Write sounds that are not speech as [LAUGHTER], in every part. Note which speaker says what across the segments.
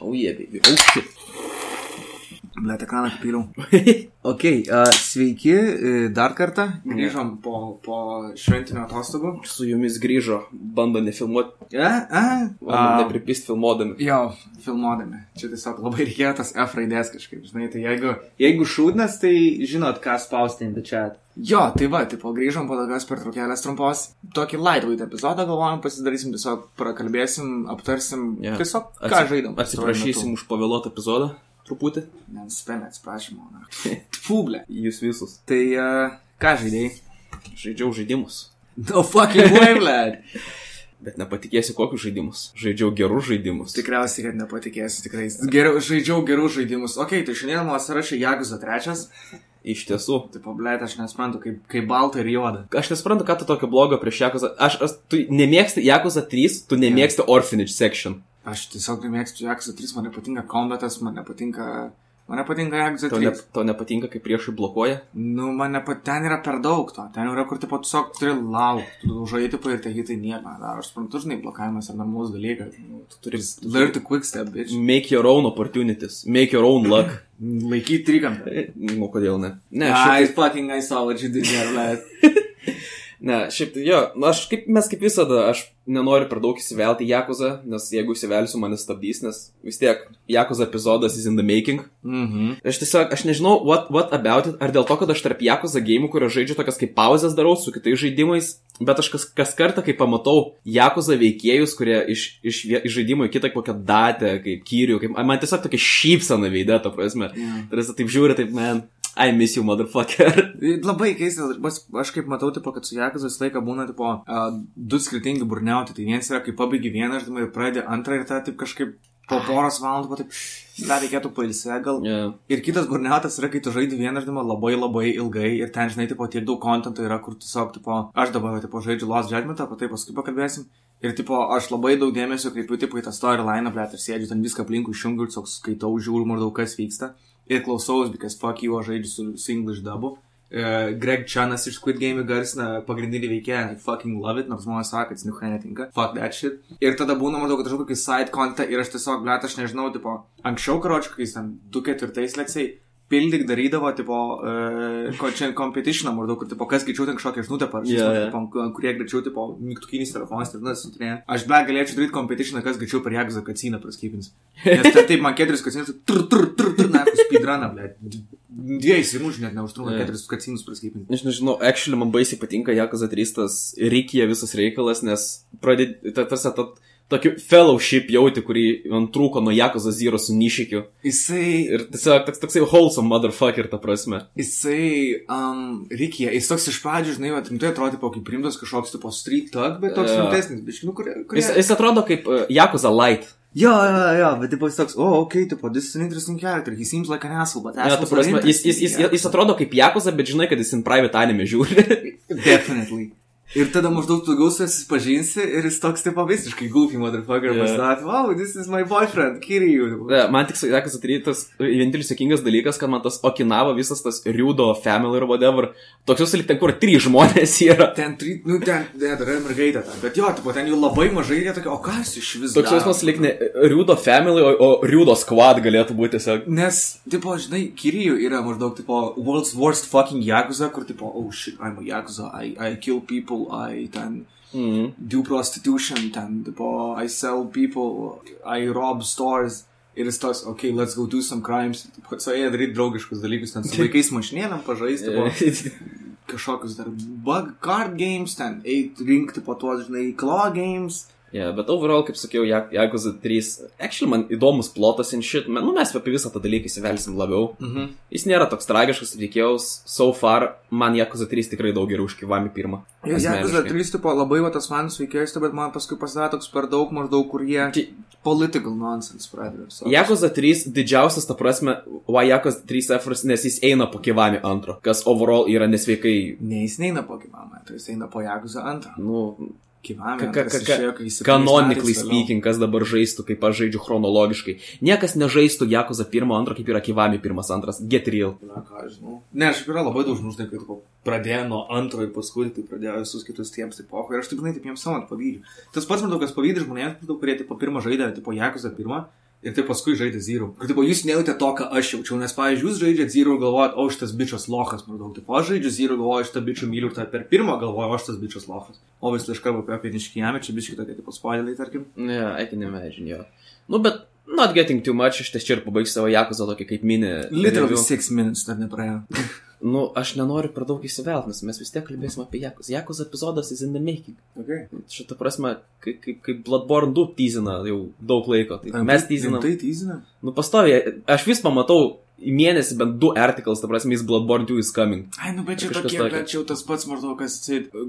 Speaker 1: Oh yeah, baby. Oh shit.
Speaker 2: Blet ekraną apyliau. ok, uh, sveiki, dar kartą. Grįžom po, po šventinio atostogų.
Speaker 1: Su jumis grįžo, bando nefilmuoti,
Speaker 2: A, a,
Speaker 1: bando nepripist filmuodami.
Speaker 2: Jo, filmuodami. Čia tiesiog labai reikėjo tas F raidės kažkaip, žinai, tai jeigu, jeigu šūdnas, tai žinot, ką spausti in the chat. Jo, tai va, tipo, grįžom po tokios pertraukėlės trumpos. Tokį lightweight epizodą galvojom, pasidarysim, tiesiog prakalbėsim, aptarsim, yeah. tiesiog ką
Speaker 1: Atsi-
Speaker 2: žaidom.
Speaker 1: Atsiprašysim už pavėluotą epizodą. Truputį.
Speaker 2: Nespėlė, atsiprašymą. [LAUGHS] Fublė.
Speaker 1: Jūs visus.
Speaker 2: Tai uh, ką žaidėjai?
Speaker 1: Žaidžiau žaidimus.
Speaker 2: No fucking way, blad. [LAUGHS]
Speaker 1: Bet nepatikėsi, kokius žaidimus. Žaidžiau gerus žaidimus.
Speaker 2: Tikriausiai, kad nepatikėsiu, tikrai. Geriau, žaidžiau gerus žaidimus. Ok, tai šiandien mano sąrašai Jaguza trečias.
Speaker 1: Iš tiesų.
Speaker 2: Tipo, blėt, aš nesuprantu, kaip, kaip balta ir juoda.
Speaker 1: Aš nesuprantu, ką tu tokio blogo prieš Jakuzą. Aš, aš tu nemėgsti Jakuzą 3, tu nemėgsti Orphanage section.
Speaker 2: Aš tiesiog nemėgstu Jaguza 3, man nepatinka kombatas, man nepatinka... Man nepatinka Jaguza
Speaker 1: Tau,
Speaker 2: 3.
Speaker 1: ne, tau nepatinka, kai priešai blokuoja?
Speaker 2: Nu, man nepat... Ten yra per daug to. Ten yra, kur tipo tiesiog turi laukti. Tu žaidži, tipo, ir tie hitai nieko nedaro. Aš suprantu, žinai, blokavimas yra normalus dalykas. Nu, tu turi learn to quick step, bitch.
Speaker 1: Make your own opportunities. Make your own luck. [CLEARS THROAT]
Speaker 2: Laikyti trikampę.
Speaker 1: Nu, kodėl ne? Ne,
Speaker 2: I
Speaker 1: šiaip,
Speaker 2: fucking I saw what you did there, lad. [LAUGHS]
Speaker 1: ne, šiaip tai jo, nu, aš kaip, mes kaip visada, aš nenoriu per daug įsivelti į Jakuzą, nes jeigu įsivelsiu, mane stabdys, nes vis tiek Jakuza epizodas is in the making.
Speaker 2: Mhm.
Speaker 1: Aš tiesiog, aš nežinau, what, what about it, ar dėl to, kad aš tarp Jakuza gėjimų, kurio žaidžiu tokias kaip pauzes darau su kitais žaidimais, bet aš kas, kas kartą, kai pamatau Jakuza veikėjus, kurie iš, iš, iš žaidimo į kitą kokią datę, kaip kyrių, kaip, man tiesiog tokia šypsena veidė, ta prasme.
Speaker 2: Yeah.
Speaker 1: Tarsi taip žiūri, taip, man, I miss you, motherfucker.
Speaker 2: Labai keista, aš, aš kaip matau, tipo, kad su Jakuza visą laiką būna, tipo, uh, du skirtingi burniauti. Tai vienas yra, kai pabaigi vieną žaidimą ir pradedi antrą ir tą taip kažkaip po poros valandų, po taip, dar reikėtų pailsę gal.
Speaker 1: Yeah.
Speaker 2: Ir kitas burniautas yra, kai tu žaidži vieną žaidimą labai labai ilgai ir ten, žinai, tipo, tiek daug kontento yra, kur tiesiog, tipo, aš dabar, tipo, žaidžiu Lost Judgment, apie tai paskui pakalbėsim. Ir, tipo, aš labai daug dėmesio kreipiu, tipo, į tą storyline, blėt, ir sėdžiu ten viską aplinkui išjungiu, tiesiog skaitau, žiūriu, maždaug kas vyksta. Ir klausaus, because fuck you, aš žaidžiu su, su English dubu. Uh, Greg Chanas iš Squid Game garsina pagrindinį veikėją, I fucking love it, nors žmonės sako, kad jis niukai netinka. Fuck that shit. Ir tada būna maždaug, kad aš kokį side content ir aš tiesiog, blėt, aš nežinau, tipo, anksčiau karočiui, kai jis ten 2-4 leksai, pildyk darydavo, tipo, uh, čia competition, maždaug, kur, tipo, kas greičiau ten kažkokią žinutę parašys, yeah,
Speaker 1: jo.
Speaker 2: tipo, kurie greičiau, tipo, mygtukinis telefonas ir tada siuntinėja. Aš be galėčiau daryti competition, kas greičiau per Jagzą kaciną praskipins. Nes tai taip, man keturis kacinus, tur, tur, tur, tur, na, speedruną, ble. Dviejai simučių net neužtrunka
Speaker 1: Jo.
Speaker 2: keturis kacinus praskipinti.
Speaker 1: Aš nežinau, actually man baisiai patinka Jakuza 3 tas Rikija visas reikalas, nes pradėti, ta, tarsi, ta, tokį fellowship jauti, kurį man trūko nuo Jakuza Zero su Nišikiu.
Speaker 2: Jisai,
Speaker 1: Ir tiesiog toks, toksai wholesome motherfucker, ta prasme.
Speaker 2: jisai, um, Rikija, jis toks iš pradžių, žinai, rimtai atrodo, po kaip primtas kažkoks, tipo, street tug, bet toks
Speaker 1: Jo.
Speaker 2: rimtesnis, biškinu, kurie... kurie...
Speaker 1: Jis, jis atrodo kaip uh, Jakuza Light.
Speaker 2: Jo, jo, jo, bet tipo, jis toks, oh, okay, tipo, this is an interesting character, he seems like an asshole, but assholes are
Speaker 1: prasme, jis, jis, jis,
Speaker 2: interesting,
Speaker 1: jis atrodo kaip Jakuza, bet žinai, kad jis in private anime žiūri.
Speaker 2: Definitely. Ir tada maždaug tu gaus susipažinsi ir jis toks tipo visiškai goofy motherfucker
Speaker 1: Yeah.
Speaker 2: yeah. pasidarė, wow, this is my boyfriend, Kiriju.
Speaker 1: Ne, man tik Jakuza 3 tas vienintelis sėkingas dalykas, kad man tas Okinava, visas tas Ryudo family ir whatever, toks jūs lik ten, kur trys žmonės [LAUGHS] yra.
Speaker 2: Ten, tri, nu, ten, ne, dar yra mergaitė bet jo, tipo, ten jų labai mažai, jie tokie, o kas iš vis
Speaker 1: Toks jausmas lik ne Ryudo family, o, o Ryudo squad galėtų būti tiesiog.
Speaker 2: Nes, tipo, žinai, Kiriju yra maždaug, tipo, world's worst fucking Yakuza, kur, tipo, oh shit, I'm a Yakuza, I, I kill people, I ten
Speaker 1: Mm.
Speaker 2: do prostitution, ten, tipo, I sell people, I rob stores. Ir jis toks, okay, let's go do some crimes. Su jie daryti draugiškus dalykus, ten su vaikais mašinėlėm pažaisti, tipo, [LAUGHS] kažkokius dar bug card games, ten, eit rinkti po tuos, žinai, claw games.
Speaker 1: Yeah, bet overall, kaip sakiau, Jak- Jakuza 3, actually man įdomus plotas in shit, man, nu mes apie visą tą dalyką įsivelsim labiau.
Speaker 2: Mhm.
Speaker 1: Jis nėra toks tragiškas, tikėjaus, so far, man Jakuza 3 tikrai daug geriau už Kivami pirmą.
Speaker 2: Jakuza
Speaker 1: Asmeniškai.
Speaker 2: 3, tipo, labai va tas man veikėjas, bet man paskui pasidarė toks per daug maždaug, kur jie
Speaker 1: Ti-
Speaker 2: political nonsense pradeda. So.
Speaker 1: Jakuza 3 didžiausias, ta prasme, why Jakuza 3 efforts, nes jis eina po Kivami antro, kas overall yra nesveikai,
Speaker 2: Ne, jis neina po Kivamą, tai jis eina po Jakuza antrą.
Speaker 1: nu,
Speaker 2: Kivamą.
Speaker 1: Ka- ka- ka-
Speaker 2: išėjo, kai jis
Speaker 1: canonically
Speaker 2: septyniais metais
Speaker 1: speaking, kas dabar žaistų, kaip aš žaidžiu chronologiškai. Niekas nežaistų Jakuza 1, 2, kaip yra Kivami 1, 2, get real.
Speaker 2: Na, ką aš žinau. Ne, aš yra labai daug žmonių, žinai, tipo, pradėjo nuo antro ir paskui tai pradėjo visus kitus tiems, poho. Ir aš žinai, taip jiems savo pavydžiu. Tas pats man daug kas pavydžiu žmonėms, kurie tipo, pirmą žaidė, tipo, Jakuza pirmą. Ir tai paskui žaidė Zero. Ir tipo, jūs nejautėte to, ką aš jaučiau, nes, pavyzdžiui, jūs žaidžiate Zero ir galvojat, o šitas bičias lochas, maždaug. Tipo, aš žaidžiu Zero, galvoju, šitą bičią myliu ir tai per pirmą galvoju, o šitas bičias lochas. O vis iš karto apie Niškijame, čia bičiai tokie, tipo, spoileriai, tarkim.
Speaker 1: Yeah, I can imagine, jo. Nu, bet not getting too much, aš ties čia ir pabaigsiu savo Jakuzą tokį kaip mini.
Speaker 2: Literally
Speaker 1: review.
Speaker 2: 6 minutes dar nepraėjo. [LAUGHS]
Speaker 1: Nu, aš nenoriu per daug įsivelt, nes mes vis tiek kalbėsime apie Jakuzą. Jakuzą epizodas is in the making.
Speaker 2: Okay.
Speaker 1: Šitą prasme, kaip, kaip, kaip Bloodborne 2 teasina jau daug laiko. Tai mes teasinam.
Speaker 2: Tai teasinam.
Speaker 1: Nu, pastoviai, aš vis pamatau į mėnesį bent du articles, ta prasme, jis Bloodborne 2 is coming.
Speaker 2: Ai, nu, bet čia tokie,
Speaker 1: tokio.
Speaker 2: bet čia tas pats maždaug, kas,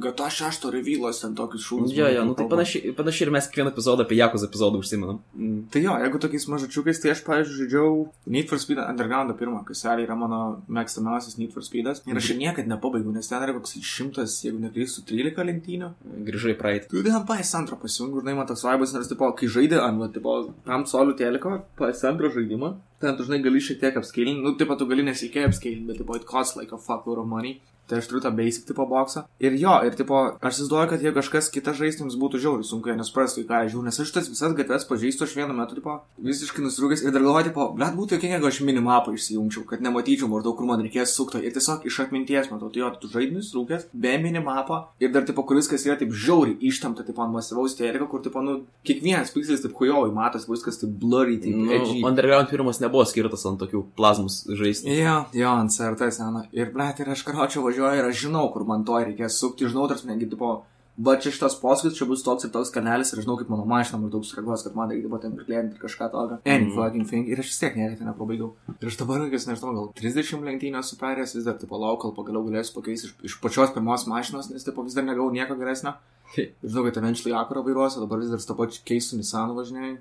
Speaker 2: gata šešto revylos ten tokius šūdus.
Speaker 1: Jo, jo, nu tai panašiai, panašiai ir mes kiekvieną epizodą apie Jakuzą epizodą užsimenam. Mm.
Speaker 2: Tai jo, jeigu tokiais mažačiukais, tai aš, pavyzdžiui, žaidžiau Need for Speed Underground pirmą, kas realiai yra mano mėgstamiausias Need for Speedas. Ir aš jį niekada nepabaigiau, nes ten yra koks šimtas, jeigu neklystu, 13 lenktynių.
Speaker 1: Grįžai praeitį.
Speaker 2: Tu ten PS2 pasijungi, žinai, man toks vaibas, nes, tipo, kai žaidė ant, va, tipo, tam solių teliko, PS2 žaidimą, ten tu, žinai, gali šiek tiek apskailinti, nu, tipo, tu gali nesikėj apskailinti, bet, tipo, it costs like a fuckload of money. Tai aš turiu tą basic tipo boxą. Ir jo, ir tipo, aš įsivaizduoju, kad jeigu kažkas kitas žaistims būtų žiauriai sunku, jie nesuprastų, ką aš žiūriu, nes aš tas visas gatves pažįstu, aš vienu metu, tipo, visiškai nusirūgęs ir dar galvoju, tipo, blėt būtų jokinga, jeigu aš minimapą išsijungčiau, kad nematyčiau maždaug, kur man reikės sukto. Ir tiesiog iš atminties, matau, tai jo, tu žaidži nusirūgęs, be minimapą ir dar, tipo, kuris kas yra taip žiauriai ištamta, tipo, ant masyvaus teliko, kur, tipo, nu, kiekvienas pikslis, taip, kujovai, matos, viskas taip blurry, taip,
Speaker 1: Nu,
Speaker 2: edgy.
Speaker 1: Underground pirmas nebuvo skirtas ant tokių plazmus žaisti.
Speaker 2: Jo, jo, ant CRT sena. Ir, ble, ir aš karočią važiuoju ir aš žinau, kur man to reikės sukti, žinau, tarsi, negi, tipo, bet čia šitas posūkis, čia bus toks ir toks kanelis ir žinau, kaip mano mašina maždaug sureaguos, kad man reikia, ten priklėdinti kažką tokio. Any
Speaker 1: Mhm.
Speaker 2: fucking thing. Ir aš vis tiek niekada nepabaigiau. Ir aš dabar, kas nežinau, gal 30 lenktynės superės vis dar, tipo, lauk, kol pagaliau galėsiu pakeisti iš, iš pačios pirmos mašinos, nes, tipo, vis dar negau nieko geresnio. Žinau, kad eventually Akura vairuosiu, dabar vis dar su to pačiu keistų Nissan važinėjai.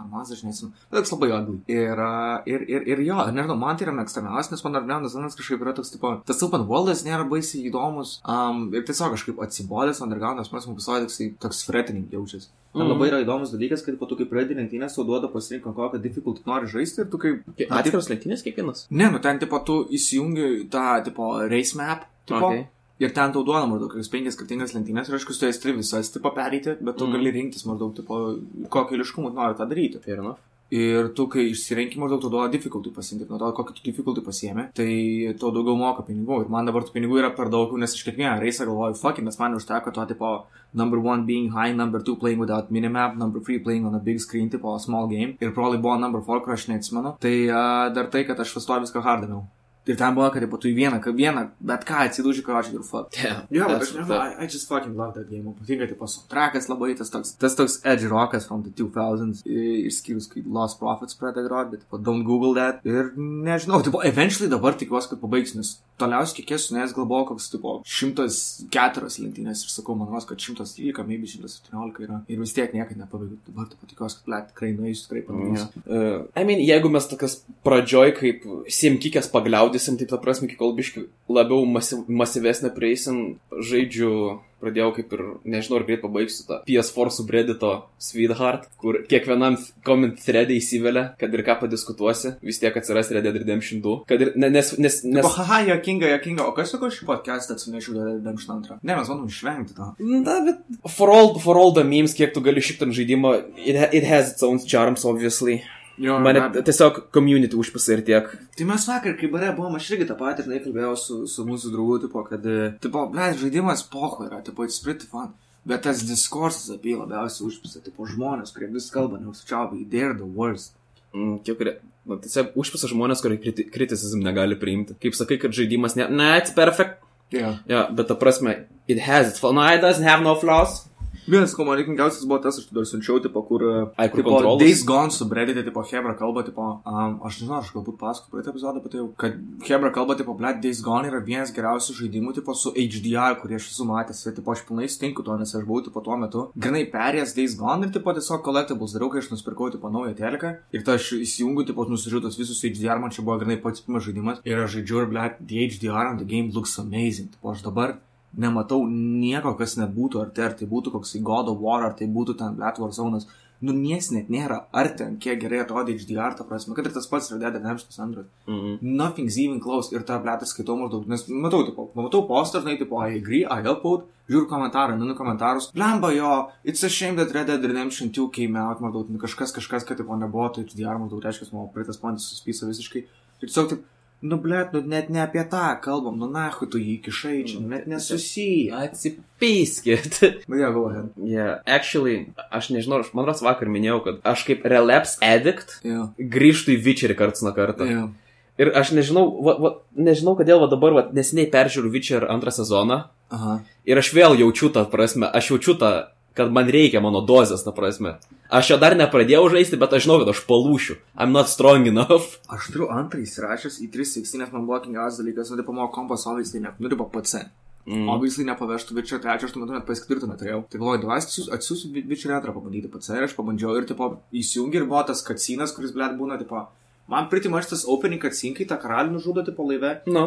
Speaker 2: Ar Mazda, aš nežinau. Bet toks labai ugly. Ir, a, ir, ir, ir jo, nežinau, man tai yra mėgstamiausias, nes man Arnenas Zanas kažkaip yra toks, tipo, tas open worldas nėra baisiai įdomus. Um, ir tiesiog kažkaip atsibodęs Undergroundas, mums pasirodė toks, toks threatening jaučiasi. Man
Speaker 1: Mhm.
Speaker 2: labai yra įdomus dalykas, kad po to, kai pradedi lenktynės, tau duoda pasirinkti, kokią difficult tu nori žaisti ir tu kaip...
Speaker 1: Atskiros lenktynės kiekvienas.
Speaker 2: Ne, nu ten, tipo, tu įsijungi tą, tipo, race map, tipo,
Speaker 1: Okay.
Speaker 2: Ir ten tau duoda maždaug kokias penkias skirtingas lentynės ir aišku, tu esi turi visas tipo pereiti, bet tu
Speaker 1: Mm.
Speaker 2: gali rinktis maždaug tipo, kokį liškumą nori tą daryti.
Speaker 1: Fair enough.
Speaker 2: Ir tu, kai išsirenki maždaug, tu duoda difficulty pasimti, nuo to, kokį tu difficulty pasiemi, tai tuo daugiau moka pinigų. Ir man dabar tų pinigų yra per daug, nes iš kiekvieno reisą galvoju, fucking, nes man užteko to tipo number one being high, number two playing without minimap, number three playing on a big screen, tipo small game. Ir probably buvo number four, kur aš neatsimenu. Tai uh, dar tai, kad aš to viską hardinau. Ir ten buvo, kad tipo, tu į vieną, kad vieną, bet ką atsidūži, ką aš ir fuck.
Speaker 1: Yeah,
Speaker 2: Jo, bet aš nežinau. I, I just fucking love that game. Patinka, tipo, soundtrackas labai, tas toks, tas toks edge rockas from the 2000s, i- išskyrus, kai Lost Prophets pradeda groti, bet, tipo, don't google that. Ir nežinau, tipo, eventually dabar tikiuosi, kad pabaigsiu, nes toliausiai kiek esu, nes galvoju, koks, tipo, 104 lenktynės ir sakau, man vos, kad 113, maybe 117 yra. Ir vis tiek niekada nepabaigiu. Dabar, tipo, tikiuosi, kad, ble, tikrai nueisiu, tikrai padarysiu.
Speaker 1: Uh, I mean, jeigu mes tokias pradžioj kaip simkikės pagliaudysim, tai ta prasme, iki kol biški labiau masi masyvesnė prieisim, žaidžiu, pradėjau kaip ir, nežinau, ar greit pabaigsiu tą PS4 subreddito Sweetheart, kur kiekvienam comment threadai įsivelia, kad ir ką padiskutuosi, vis tiek atsiras Red Dead Redemption 2. Kad ir, ne, nes, nes,
Speaker 2: Nes...
Speaker 1: nes,
Speaker 2: Haha, jokinga, jokinga. O kas sako šį podcastą atsinešiu Red Dead Redemption 2? Ne, mes bandom išvengti to.
Speaker 1: Na, bet for all, for all the memes, kiek tu gali šitą žaidimą, it, it has its own charms, obviously.
Speaker 2: Jo,
Speaker 1: Mane
Speaker 2: be
Speaker 1: tiesiog community užpisa ir tiek.
Speaker 2: Tai mes vakar, kai bare buvom, aš irgi tą patį, žinai, kalbėjau su, su mūsų draugu, tipo, kad, e, tipo, ble, žaidimas poho yra, tipo, it's pretty fun. Bet tas diskursas apie jį labiausiai užpisa, tipo, žmonės, kurie vis kalba, neužsičiaupai, they're the worst.
Speaker 1: Mm, Tie, kurie, na, tiesiog užpisa žmonės, kurie kriti, kriticizm negali priimti. Kaip sakai, kad žaidimas ne, ne, it's perfect.
Speaker 2: Yeah.
Speaker 1: Ja, bet ta prasme, it has its flaws. No, it doesn't have no flaws.
Speaker 2: Vienas, ko man reikingiausias buvo tas, aš dar siunčiau, tipo, kur... e,
Speaker 1: Ai, kur
Speaker 2: tipo? Days Gone subreddite, tipo, Hebra kalba, tipo, um, aš nežinau, aš galbūt pasakau praeitą epizodą apie tai, jau, kad Hebra kalba, tipo, ble, Days Gone yra vienas geriausių žaidimų, tipo, su HDR, kurį aš esu matęs, ir, tipo, aš pilnai sutinku to, nes aš buvau, tipo, tuo metu, grinai perėjęs Days Gone ir, tipo, tiesiog collectibles dariau, kai aš nusipirkau, tipo, naują teleką, ir tada aš įsijungiu, tipo, nusižiūrėjau tos visus HDR, man čia buvo grinai pats pirmas žaidimas, ir aš žaidžiu, ir, ble, the HDR on the game looks amazing, tipo, aš dabar nematau nieko, kas nebūtų, ar tai, ar tai būtų koks God of War, ar tai būtų ten War Zonas. nu nies net nėra, ar ten kiek gerai atrodė HDR, ta prasme, kad ir tas pats Red Dead Redemption 2.
Speaker 1: Mhm.
Speaker 2: Nothing's even close ir tą blėtą skaitau maždaug, nes matau, tipo, matau postą, žinai, tipo, I agree, I upvote, žiūriu komentarą, nu komentarus, lemba jo, it's a shame that Red Dead Redemption 2 came out, maždaug, nu, kažkas, kažkas, kad, tipo, nebuvo, tai HDR, maždaug, reiškia, mano praeitas pontis suspysa visiškai. Ir tiesiog, taip, nu, blėt, nu, net ne apie tą kalbam, nu, na, tu jį kišai čia, nu, net nesusiję.
Speaker 1: Atsipyskit.
Speaker 2: Bet jo, ahead.
Speaker 1: Yeah, actually, aš nežinau, aš man rodos vakar minėjau, kad aš kaip relapse addict
Speaker 2: Jo,
Speaker 1: grįžtu į Witcherį karts nuo karto.
Speaker 2: jo.
Speaker 1: Ir aš nežinau, va, va, nežinau kodėl va dabar, va, nesiniai peržiūriu Witcher antrą sezoną.
Speaker 2: Aha.
Speaker 1: Ir aš vėl jaučiu tą prasme, aš jaučiu tą, kad man reikia mano dozės, ta prasme. Aš jo dar nepradėjau žaisti, bet aš žinau, kad aš palūšiu. I'm not strong enough. [LAUGHS]
Speaker 2: Aš turiu antrą įsirašęs į 316, nes man buvo kingiausias dalykas, nu, tipo, mano kompas obviously ne, nu, tipo, PC. Mm. Obviously nepavežtų Witcher 3, aš tuo metu net PS4 neturėjau. Tai galvoju, duai atsiųsiu Witcher 2 pabandyti PC ir aš pabandžiau ir, tipo, įsijungi ir buvo tas kacinas, kuris, blėt, būna, tipo, man pritimaš tas opening kacin, kai tą karalių nužudo, tipo, laive,
Speaker 1: Nu.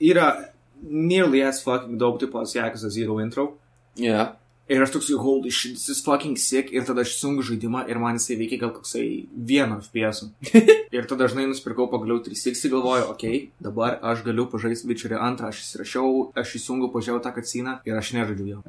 Speaker 2: yra nearly as fucking daug, tipo, as Yakuza Zero intro.
Speaker 1: Yeah.
Speaker 2: Ir aš toks, holy shit, this is fucking sick. Ir tada aš sungu žaidimą ir man jisai veikia gal koksai vieno FPS. [LAUGHS] ir tada dažnai nusipirkau pagaliau 360, galvoju, okei, okay, dabar aš galiu pažaisti Witcherį antrą, aš įsirašiau, aš įsijungiau, pažiūrėjau tą kaciną ir aš nežaidžiu jo.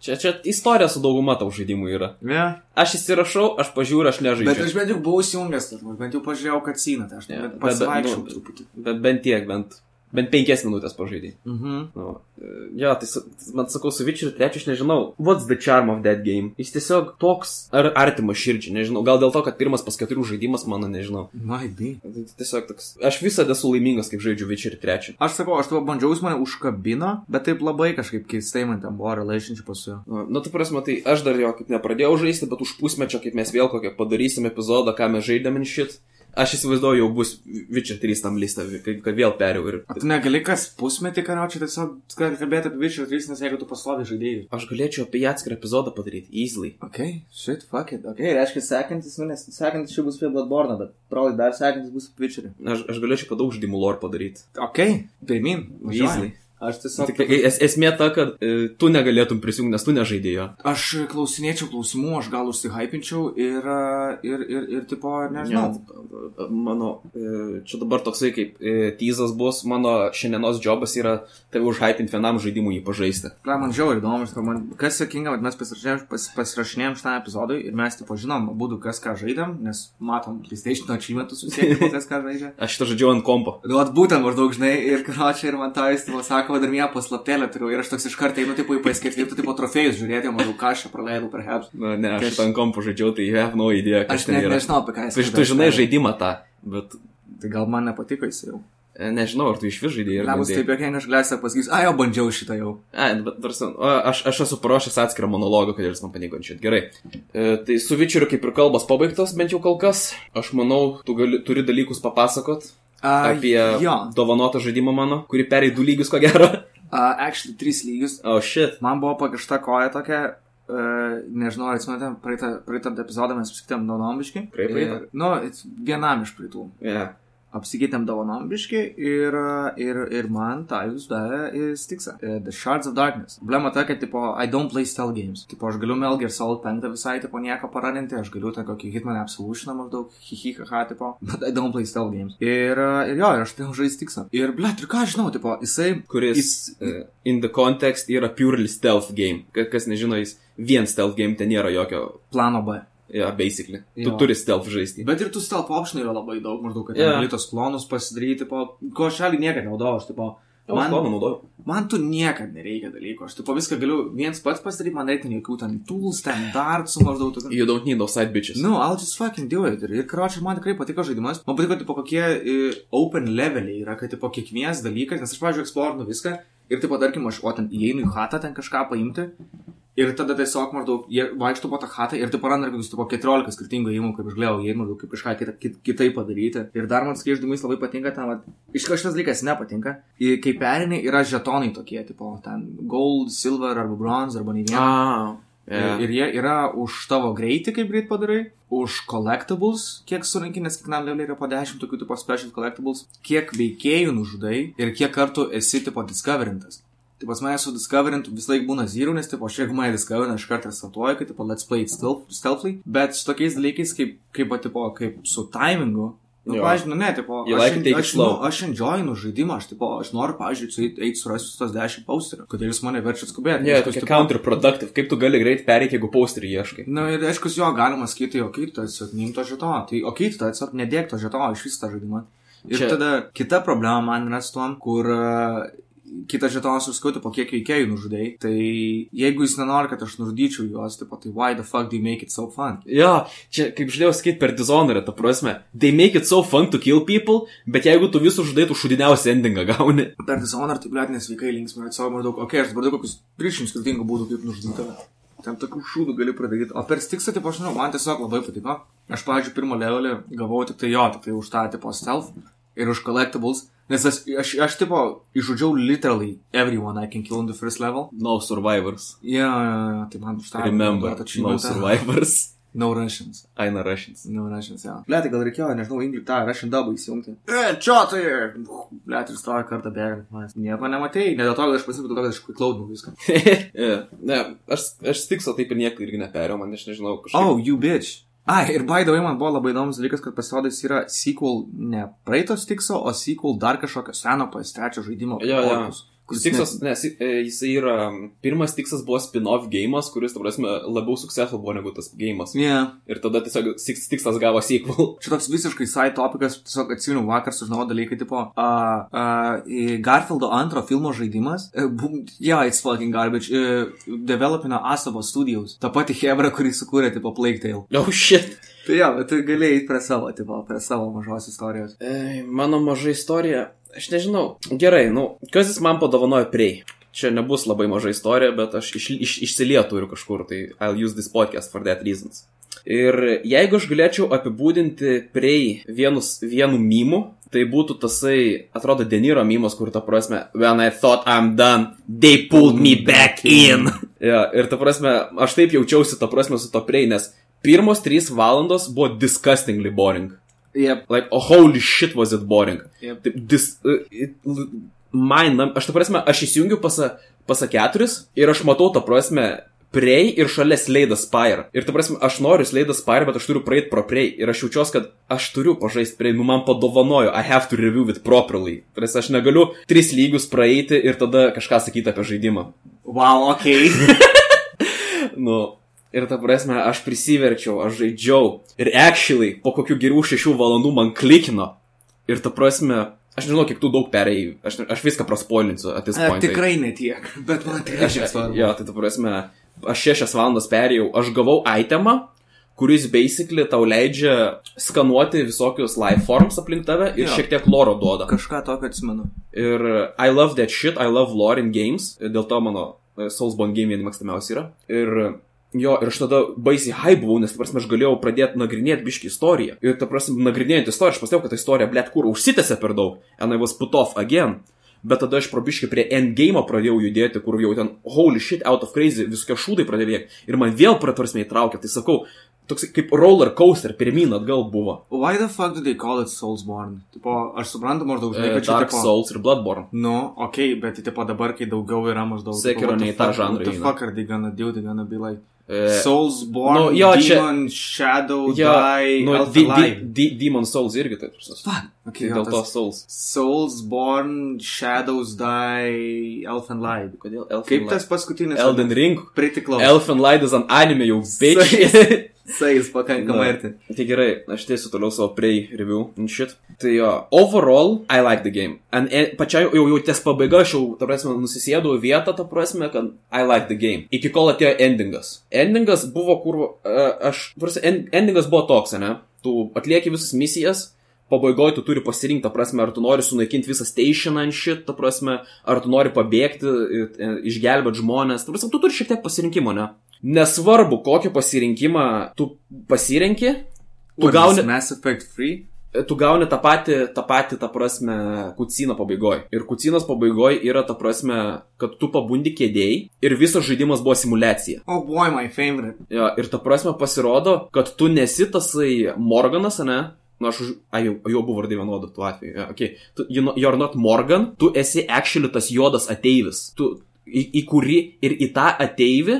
Speaker 1: Čia, čia istorija su dauguma tau žaidimų yra.
Speaker 2: Yeah.
Speaker 1: Aš įsirašau, aš pažiūriu, aš nežaidžiu.
Speaker 2: Bet aš bent jau buvau įsijungęs, bent jau pažiūrėjau kaciną, tai aš yeah. pasivaikščiau
Speaker 1: bet-
Speaker 2: truputį.
Speaker 1: Bet bent tiek, bent, bent penkias minutės pažaidai.
Speaker 2: Mhm.
Speaker 1: Nu, e, jo, tai sa- man sakau, su Witcher 3 aš nežinau, what's the charm of that game? Jis tiesiog toks ar artimas širdžiai, nežinau, gal dėl to, kad pirmas pas keturių žaidimas mano, nežinau.
Speaker 2: Might be.
Speaker 1: Tai tiesiog toks, aš visada esu laimingas, kaip žaidžiu Witcher 3.
Speaker 2: Aš sakau, aš tavo bandžiau, jis mane užkabino, bet taip labai kažkaip keistai man ten buvo relationshipas su juo.
Speaker 1: Nu, nu, tu prasme, tai aš dar jo kaip nepradėjau žaisti, bet už pusmečio, kaip mes vėl kokią padarysim epizodą, ką mes žaidėm ir šit. Aš įsivaizduoju, jau bus Witcher 3 tam listą, kad, vėl perėjau ir...
Speaker 2: O tu negali kas pusmetį, karočiui, tiesiog kalbėti apie Witcher 3, nes jeigu tu paslovi žaidėjų.
Speaker 1: Aš galėčiau apie jį atskirą epizodą padaryti, easily.
Speaker 2: Ok, shit, fuck it. Ok, reiškia, sekantis, nu, nes sekantis čia bus apie Bloodborne, bet probably dar sekantis bus apie Witcherį.
Speaker 1: Aš, aš galėčiau padaug žaidimų lore padaryti.
Speaker 2: Ok, pirmin,
Speaker 1: Easily.
Speaker 2: Aš tiesiog...
Speaker 1: Tik es, esmė ta, kad e, tu negalėtum prisijungti, nes tu nežaidėjo.
Speaker 2: Aš klausinėčiau klausimų, aš gal užsihypinčiau ir, a, ir, ir, ir, tipo, nežinau.
Speaker 1: Ja, mano, e, čia dabar toksai kaip e, teasas bus, mano šiandienos jobas yra tave užhypinti vienam žaidimui jį pažaisti.
Speaker 2: Ką man žiauriai įdomu, man kas sakinga, kad mes pasirašinėjom, pas, pasirašinėjom šitą epizodą ir mes, tipo, žinom, būdų kas ką žaidėm, nes matom PlayStation achievementus susiekti, [LAUGHS] kas ką žaidžia.
Speaker 1: Aš šitą žaidžiau ant kompo.
Speaker 2: Nu, at būtent maždaug, žinai, ir [LAUGHS] karočiai, ir man tą jis, tipo, sako, dar mėgą paslaptėlę turiu, ir aš toks iš karto einu, tipo, į PS4, tipo, trofėjus žiūrėti, maždaug, ką aš praleidau, perhaps.
Speaker 1: Na, ne, aš
Speaker 2: Tai aš-
Speaker 1: šitą ant kompo žaidžiau, tai you have no idea, kas
Speaker 2: Aš
Speaker 1: ten
Speaker 2: net nežinau, apie ką jis
Speaker 1: Tu, tu žinai žaidimą tą, bet
Speaker 2: Tai gal man nepatiko jis jau.
Speaker 1: e, nežinau, ar tu iš vis žaidėjai ir
Speaker 2: Nebus taip, jokie aš galėsiu pasakyti, a, jau bandžiau šitą jau.
Speaker 1: A, bet tarsi, aš, aš esu paruošęs atskirą monologą, kad jis man paniko šit. Gerai. E, tai su Vičeriu kaip ir kalbas pabaigtos, bent jau kol kas. Aš manau, tu gali, turi dalykus papasakot apie
Speaker 2: Jo,
Speaker 1: dovanotą žaidimą mano, kurį perėjai du lygius, ko gero.
Speaker 2: a, actually, trys lygius.
Speaker 1: O, oh, shit.
Speaker 2: Man buvo pakišta koja tokia, uh, nežinau, ar atsimenate, praeitą, praeitą epizodą mes apsikeitėm dovanombiški.
Speaker 1: Praeitą.
Speaker 2: Nu, vienam iš praeitų.
Speaker 1: Yeah.
Speaker 2: Apsikeitėm dovanombiški ir, a, ir, ir man jūs davė stiksą. Uh, The Shards of Darkness. Problema ta, kad, tipo, I don't play stealth games. Tipo, aš galiu Metal Gear Solid 5 visai, tipo, nieko pararinti, aš galiu tą kokį Hitman Absolution maždaug, hihi, haha, tipo, [LAUGHS] but I don't play stealth games. Ir, ir jo, ir aš tai žaisti stiksą. Ir, blėt, ir ką aš žinau, tipo, jisai...
Speaker 1: Kuris
Speaker 2: Jis,
Speaker 1: uh, in the context yra purely stealth game. Ka- Kas nežino, jis vien stealth game, ten nėra jokio,
Speaker 2: plano B.
Speaker 1: ja, basically. Tu
Speaker 2: Jo.
Speaker 1: turi stealth žaisti.
Speaker 2: Bet ir tų stealth optionų yra labai daug, maždaug, kad yeah. gali tos klonus pasidaryti, po, ko šalį niekada naudojau, aš, tipo,
Speaker 1: Man,
Speaker 2: man, tu niekada nereikia dalykų, aš, tipo, viską galiu viens pats pasidaryti, man reikia jokių ten tools, ten dartsų, maždaug, tokių.
Speaker 1: You don't need those side bitches.
Speaker 2: Nu, I'll just fucking do it. Ir, karočiui, man tikrai patiko žaidimas. Man patiko, tipo, kokie uh, open leveliai yra, kad, tipo, kiekvienas dalykas, nes aš, pavyzdžiui, eksplorinu viską ir, tipo, tarkim, aš, o ten įeinu į hatą ten kažką paimti. Ir tada tiesiog maždaug, jie vaikšto po tą hatą ir tu parandai kokius, tipo, 14 skirtingų įimų, kaip aš galėjau, įeinu, maždaug, kaip kažką kita, kit, kitaip padaryti. Ir dar man skaiždumais labai patinka, vat, iš kažkas šitas dalykas nepatinka. Ir kai perini, yra žetonai tokie, tipo, ten gold, silver arba bronze arba nei vieno.
Speaker 1: Ah.
Speaker 2: Yeah. Ir jie yra už tavo greitį, kaip greit padarai, už collectibles, kiek surinki, nes kiekvienam leveliui yra po 10 tokių tipo special collectibles, kiek veikėjų nužudai ir kiek kartų esi tipo discoverintas. Tai pas mane su Discoverint vis laik būna zero, nes, tipo, aš jeigu mane Discoverint, aš kartą startuoju, kad, tipo, let's play it stealth, stealthily, bet su tokiais dalykais, kaip, kaip, tipo, kaip su timingu, Nu, pavyzdžiui, nu, ne, tipo,
Speaker 1: You
Speaker 2: aš,
Speaker 1: like
Speaker 2: aš, nu, aš enjoyinu žaidimą, aš, tipo, aš noriu, su eiti surasti tos 10 posterių, kodėl jūs mane verčiat skubėti.
Speaker 1: Ne, yeah, tokia counterproductive, kaip tu gali greit pereiti, jeigu posterį ieškai.
Speaker 2: Na ir aišku, jo galima sakyti, o kaip tu tiesiog neim to žetono, tai o kaip tu tiesiog nedėk to žetono iš visą tą žaidimą. Ir
Speaker 1: Čia...
Speaker 2: tada kita problema man yra su tom, kur uh, kitas žetonas suskauti, po kiek veikėjų nužudai, tai jeigu jis nenori, kad aš nužudyčiau juos, tai, tai why the fuck they make it so fun?
Speaker 1: Jo, čia kaip žinau sakyti per Dishonored, ta prasme. They make it so fun to kill people, bet jeigu tu visų žudai, tu šudiniausią endingą gauni.
Speaker 2: Per Dishonored tai blėt nesveikai linksmai, savo maždaug, okei, okay, aš dabar daug kokius 300 skirtingų būdų, kaip nužudyti tave. Ten tokių šūdų gali padaryti. O per stiksą, tipo, aš žinau, man tiesiog labai patiko. Aš, pavyzdžiui, pirmą levelį gavau tik tai jo, tik tai už tą, tipo, stealth ir už collectibles. Nes aš, aš, aš tipo, išžudžiau literally everyone I can kill in the first level.
Speaker 1: No survivors.
Speaker 2: Jo, jo, jo, tai man už tą.
Speaker 1: Remember, no survivors. [LAUGHS]
Speaker 2: No Russians.
Speaker 1: Aina Russians.
Speaker 2: No Russians, jo. Ble, tai gal reikėjo, nežinau, Ingrid tą Russian dubą įsijungti. E, čia tai. Ble, ir stovi kartą bėgant. manęs Nieko nematėjai. Ne dėl to, kad aš pasipūtų, kad aš klaudau viską.
Speaker 1: yeah. Ne, aš, aš stikso taip ir nieko irgi neperėjau, man aš nežinau kažkaip.
Speaker 2: Oh, you bitch. Ai, ir by the way, man buvo labai įdomus dalykas, kad pasirodė jis yra sequel ne praeitos tikso, o sequel dar kažkokio seno PS3 žaidimo.
Speaker 1: Jo, jo.
Speaker 2: Kuris
Speaker 1: Tikslas, nes e, jisai yra, pirmas tikslas buvo spin-off gėjimas, kuris, ta prasme, labiau successful buvo negu tas gėjimas.
Speaker 2: Ne. Yeah.
Speaker 1: Ir tada tiesiog tikslas gavo sequel. [LAUGHS]
Speaker 2: Čia toks visiškai side topikas, tiesiog atsimenu vakar sužinojau dalykai, tipo, uh, uh, Garfieldo antro filmo žaidimas, uh, yeah, it's fucking garbage, uh, developino Asavo Studios, ta pati Hebra, kurį sukūrė, tipo, Plague Tale.
Speaker 1: Oh shit.
Speaker 2: Tai jo, bet tu galėjai prie savo, tipo, prie savo mažos istorijos.
Speaker 1: E, mano maža istorija, aš nežinau. Gerai, nu, kas jis man padovanojo prei? Čia nebus labai maža istorija, bet aš iš, iš, išsilietu ir kažkur, tai I'll use this podcast for that reasons. Ir jeigu aš galėčiau apibūdinti prei vienus, vienu mymu, tai būtų tasai, atrodo, Deniro mymas, kur ta prasme, when I thought I'm done, they pulled me back in. [LAUGHS] ja, ir ta prasme, aš taip jaučiausi, ta prasme, su to prei, nes pirmos trys valandos buvo disgustingly boring.
Speaker 2: Yep.
Speaker 1: Like, oh, holy shit was it boring.
Speaker 2: Yep.
Speaker 1: Dis, uh, it, man, aš ta prasme, aš įsijungiu pasa, pasa keturis ir aš matau tą prasme Prey ir šalia Slade Spire. Ir ta prasme, aš noriu Slade Spire, bet aš turiu praeiti pro Prey. Ir aš jaučiuosi, kad aš turiu pažaisti Prey, nu man padovanojo, I have to review it properly. Prasme, aš negaliu tris lygius praeiti ir tada kažką sakyti apie žaidimą.
Speaker 2: Wow, ok. [LAUGHS]
Speaker 1: Nu, ir ta prasme, aš prisiverčiau, aš žaidžiau. Ir actually, po kokių gerų šešių valandų man klikino. Ir ta prasme, aš nežinau, kiek tu daug perėjai, aš, aš viską praspoilinsiu atis
Speaker 2: E, tikrai netiek, [LAUGHS] bet man tai
Speaker 1: Aš,
Speaker 2: šiek svarbu.
Speaker 1: jo, tai ta prasme, aš šešias valandas perėjau, aš gavau itemą, kuris basically tau leidžia skanuoti visokius life forms aplink tave ir
Speaker 2: Jo.
Speaker 1: šiek tiek loro duoda.
Speaker 2: Kažką tokio atsimenu.
Speaker 1: Ir I love that shit, I love lore in games, dėl to mano e, Soulsborne game vieni mėgstamiausi yra. Ir jo, ir aš tada baisiai hype buvau, nes, ta prasme, aš galėjau pradėti nagrinėti biški istoriją. Ir, ta prasme, nagrinėjant istoriją, aš pastebėjau, kad ta istorija, blėt, kur užsitęsė per daug. And I was put off again. Bet tada aš probiškai prie endgame pradėjau judėti, kur jau ten, holy shit, out of crazy, visokie šūdai pradėjo bėgti. Ir man vėl praprasme įtraukė. Tai sakau, toks kaip roller coaster, pirmyn atgal buvo.
Speaker 2: Why the fuck do they call it Soulsborne? Tipo, aš suprantu maždaug, žinai,
Speaker 1: E,
Speaker 2: kad čia
Speaker 1: Dark
Speaker 2: tipo...
Speaker 1: Souls ir Bloodborne.
Speaker 2: Nu, okei, okay, bet tipo dabar, kai daugiau yra maždaug...
Speaker 1: Sekiro ne į tą žanrą eina.
Speaker 2: fuck are they gonna do? They gonna be like...
Speaker 1: E,
Speaker 2: Soulsborne,
Speaker 1: nu, jo, čia-
Speaker 2: Demon, Shadow,
Speaker 1: Jo,
Speaker 2: Die,
Speaker 1: nu,
Speaker 2: Elf
Speaker 1: di, di, di, Demon Souls irgi taip.
Speaker 2: Fuck. Okay,
Speaker 1: Dėl to Souls.
Speaker 2: Soulsborne, Shadows, Die, Elfen Light.
Speaker 1: Kodėl Elfen
Speaker 2: Kaip
Speaker 1: Light?
Speaker 2: tas paskutinis?
Speaker 1: Elden Ring?
Speaker 2: Pretty close.
Speaker 1: Elfen Light is an anime jau [LAUGHS] bitch.
Speaker 2: Sais pakankamai arti.
Speaker 1: tai gerai, aš tiesiu toliau savo prey review and shit. Tai jo, overall, I like the game. And e, pačiai jau, jau ties pabaiga, aš jau, ta prasme, nusisėdau vietą, ta prasme, kad I like the game. Iki kol atėjo endingas. Endingas buvo, kur, uh, aš, prasme, en, endingas buvo toks, ne? Tu atlieki visas misijas, pabaigoje tu turi pasirinkti, ta prasme, ar tu nori sunaikinti visą stationą ant šit, ta prasme, ar tu nori pabėgti, išgelbėti žmonės, ta prasme, tu turi šiek tiek pasirinkimo, ne? Nesvarbu, kokį pasirinkimą tu pasirenki, tu
Speaker 2: What
Speaker 1: gauni,
Speaker 2: Mass Effect 3?
Speaker 1: tu gauni tą patį, tą patį, tą prasme, kuciną pabaigoje. Ir kucinas pabaigoje yra ta prasme, kad tu pabundi kėdėjai ir visas žaidimas buvo simulacija.
Speaker 2: Oh boy, my favorite.
Speaker 1: Jo, ir ta prasme pasirodo, kad tu nesi tasai Morganas, ne? Nu, aš už... A, jau, jau buvo vardai vienodų tuo atveju. Yeah, okay. tu, you you're not Morgan, tu esi actually tas juodas ateivis. Tu, į, į kurį ir į tą ateivį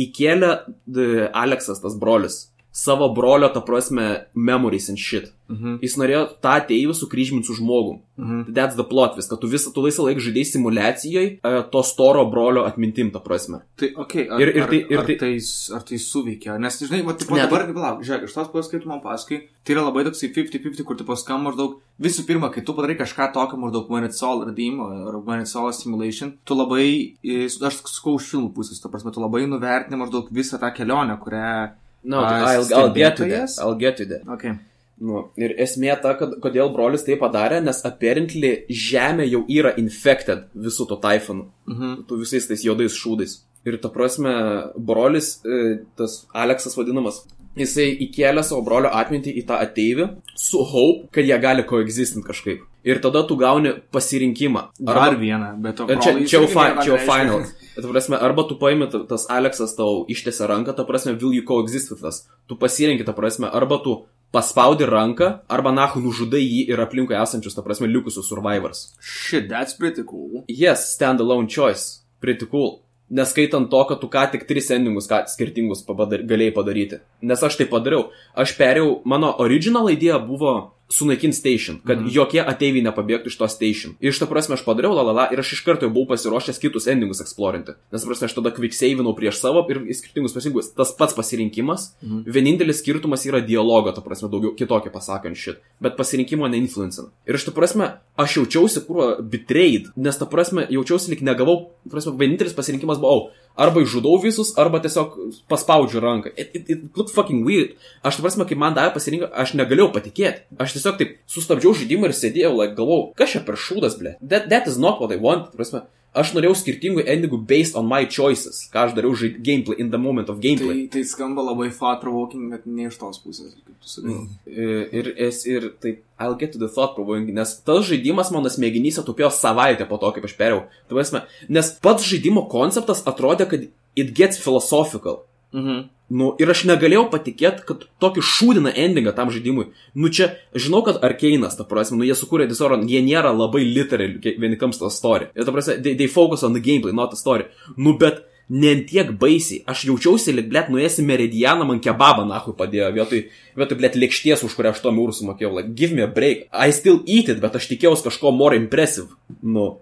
Speaker 1: įkėlė the, Aleksas, tas brolis. Savo brolio, ta prasme, memories and shit.
Speaker 2: Mhm.
Speaker 1: Jis norėjo tą ateivį sukryžminti su žmogum.
Speaker 2: Mhm.
Speaker 1: That's the plot vis, kad tu visą tu laisvą laiką žaidai simulacijoje to storo brolio atmintim, ta prasme.
Speaker 2: Tai, okei, okay, ar,
Speaker 1: Ir- ir tai-
Speaker 2: ar,
Speaker 1: ir
Speaker 2: ar,
Speaker 1: tai-
Speaker 2: tai, ar tai suveikia? Nes, žinai, va, tipo,
Speaker 1: Ne,
Speaker 2: dabar, palauk, žiūrėk, iš tos pusės, kaip tu man pasakai, tai yra labai toksai 50-50, kur tu paskam maždaug, visų pirma, kai tu padarai kažką tokio maždaug when it's all redeem, ar when it's all simulation, tu labai, aš sakau, iš filmų pusės, tu prasme, tu labai nuvertini maždaug visą tą kelionę, kurią...
Speaker 1: No,
Speaker 2: A,
Speaker 1: I'll, I'll get to that. I'll get to that.
Speaker 2: Okay.
Speaker 1: Nu, ir esmė ta, kad kodėl brolis tai padarė, nes apparently žemė jau yra infected visų to taifonu,
Speaker 2: Mhm.
Speaker 1: tų visais tais juodais šūdais. Ir ta prasme, brolis, e, tas Aleksas vadinamas, jisai įkėlė savo brolio atmintį į tą ateivį su hope, kad jie gali coexistinti kažkaip. Ir tada tu gauni pasirinkimą.
Speaker 2: Dar vieną, bet to...
Speaker 1: Ir Čia, čia jau, fi, čia jau final. Ta prasme, arba tu paimi, ta- tas Aleksas tau ištiesia ranką, ta prasme, will you coexist with us. Tu pasirenki, ta prasme, arba tu paspaudi ranką, arba nahu nužudai jį ir aplinkui esančius, ta prasme, likusius survivors.
Speaker 2: Shit, that's pretty cool.
Speaker 1: Yes, stand alone choice. Pretty cool. Neskaitant to, kad tu ką tik tris endingus ką, skirtingus papadar, galėjai padaryti. Nes aš tai padariau. Aš perėjau, mano original idėja buvo sunaikinti station, kad mm. jokie ateiviai nepabėgtų iš to station. Ir iš to prasme aš padariau, la la la, ir aš iš karto jau buvau pasiruošęs kitus endingus eksplorinti. Nes, prasme, aš tada quick savinau prieš savo ir skirtingus pasirinkimus. Tas pats pasirinkimas, mm. vienintelis skirtumas yra dialogo, ta prasme, daugiau kitokio pasakant šit. Bet pasirinkimo neinfluencina. Ir iš to prasme, aš jaučiausi, kur betrayed, nes ta prasme, jaučiausi lik negavau, prasme, vienintelis pasirinkimas buvo, oh, arba išžudau visus, arba tiesiog paspaudžiu ranką. It, it, it looked fucking weird. Aš, prasme, kai man davė pasirinkimą, aš negalėjau patikėti. Aš tiesiog taip sustabdžiau žaidimą ir sėdėjau, like, galvojau, kas čia per šūdas, ble. That, that is not what I want. Prasme, aš norėjau skirtingų endingų based on my choices. Ką aš dariau žaid gameplay, in the moment of gameplay.
Speaker 2: Tai, tai skamba labai thought provoking, bet ne iš tos pusės, kaip tu sakai.
Speaker 1: Ir, ir, es- ir tai, I'll get to the thought provoking, nes tas žaidimas mano smegenyse tupėjo savaitę po to, kaip aš perėjau. Tai prasme, nes pats žaidimo konceptas atrodė, kad it gets philosophical.
Speaker 2: Mhm.
Speaker 1: Nu, ir aš negalėjau patikėti, kad tokį šūdiną endingą tam žaidimui. Nu, čia, žinau, kad Arkeinas, ta prasme, nu, jie sukūrė Dishonored, jie nėra labai literal, vieni comes to story. Ir ta prasme, they, they focus on the gameplay, not the story. Nu, bet ne tiek baisiai. Aš jaučiausi, lyg, blėt, nuėsi meridianą, man kebabą, nahui padėjo, vietoj, vietoj, blėt, lėkšties, už kurią aš to eurų sumokėjau. Like, give me a break. I still eat it, bet aš tikėjausi kažko more impressive. Nu.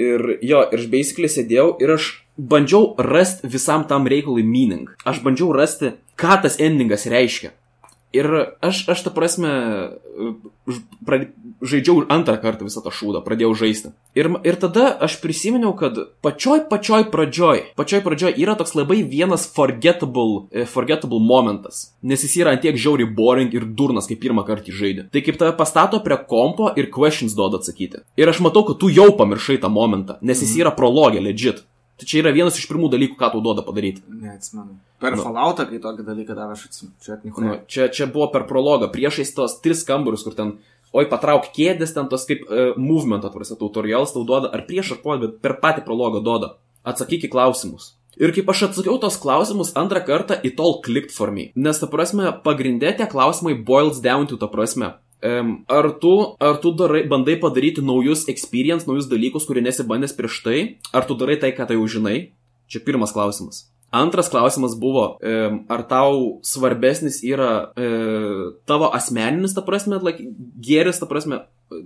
Speaker 1: Ir jo, ir aš basically sėdėjau ir aš bandžiau rasti visam tam reikalui meaning. Aš bandžiau rasti, ką tas endingas reiškia. Ir aš, aš tą prasme, prad- žaidžiau antrą kartą visą tą šūdą, pradėjau žaisti. Ir, ir tada aš prisiminiau, kad pačioj pačioj pradžioj, pačioj pradžioj yra toks labai vienas forgettable, eh, forgettable momentas. Nes jis yra antiek žiauri boring ir durnas, kai pirmą kartą žaidė. Tai kaip tave pastato prie kompo ir questions duoda atsakyti. Ir aš matau, kad tu jau pamiršai tą momentą, nes jis yra prologė, legit. Tai čia yra vienas iš pirmų dalykų, ką tau duoda padaryti.
Speaker 2: Neatsimenu. Per
Speaker 1: Nu.
Speaker 2: Falloutą, kai tokį dalyką davė, aš atsimenu. Čia.
Speaker 1: Nu, čia, čia buvo per prologą, priešais tos tris kambarius, kur ten, oi, patrauk kėdės, ten tos kaip uh, movement atvarsi, tutorials tau duoda, ar prieš ar po, bet per patį prologą duoda. Atsakyk į klausimus. Ir kaip aš atsakiau tos klausimus antrą kartą, it all clicked for me. Nes, ta prasme, pagrindė tie klausimai boils down to, ta prasme. Um, ar tu, ar tu darai, bandai padaryti naujus experience, naujus dalykus, kurie nesibandęs prieš tai, ar tu darai tai, ką tai jau žinai? Čia pirmas klausimas. Antras klausimas buvo, em, ar tau svarbesnis yra e, tavo asmeninis, ta prasme, like, gėris, ta prasme,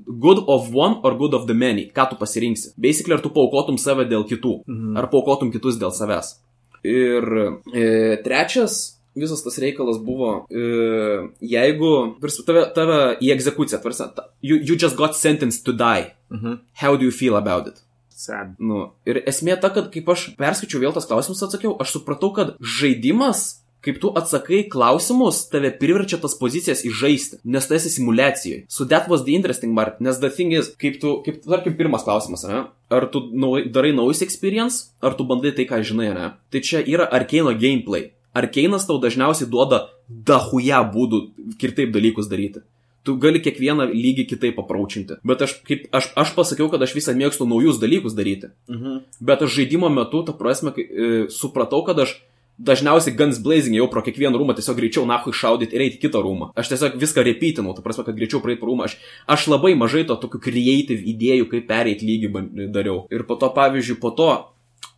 Speaker 1: good of one or good of the many, ką tu pasirinksi. Basically, ar tu paukotum save dėl kitų,
Speaker 2: Mhm.
Speaker 1: ar paukotum kitus dėl savęs. Ir e, trečias visas tas reikalas buvo, e, jeigu tarsi, tave, tave į egzekuciją, tarsi, ta- you, you just got sentenced to die.
Speaker 2: Mhm.
Speaker 1: How do you feel about it?
Speaker 2: Sad.
Speaker 1: Nu, ir esmė ta, kad kaip aš perskaičiau vėl tas klausimus atsakiau, aš supratau, kad žaidimas, kaip tu atsakai klausimus, tave priverčia tas pozicijas įžaisti, nes tu esi simulacijoje. So that was the interesting part, nes the thing is, kaip tu, kaip, tarkim, pirmas klausimas, ne? Ar tu nau, darai naujus experience, ar tu bandai tai, ką žinai, ne? Tai čia yra arkeino gameplay. Arkeinas tau dažniausiai duoda dahuja būdų kitaip dalykus daryti tu gali kiekvieną lygį kitaip apraučinti. Bet aš, kaip, aš, aš pasakiau, kad aš visą mėgstu naujus dalykus daryti.
Speaker 2: Mhm.
Speaker 1: Bet aš žaidimo metu, ta prasme, kai, e, supratau, kad aš dažniausiai Guns Blazing jau pro kiekvieną rūmą tiesiog greičiau nahui šaudyti ir eiti kitą rūmą. Aš tiesiog viską repeatinau, ta prasme, kad greičiau praeit pro rūmą. Aš, aš labai mažai to tokių creative idėjų, kaip pereiti lygį dariau. Ir po to, pavyzdžiui, po to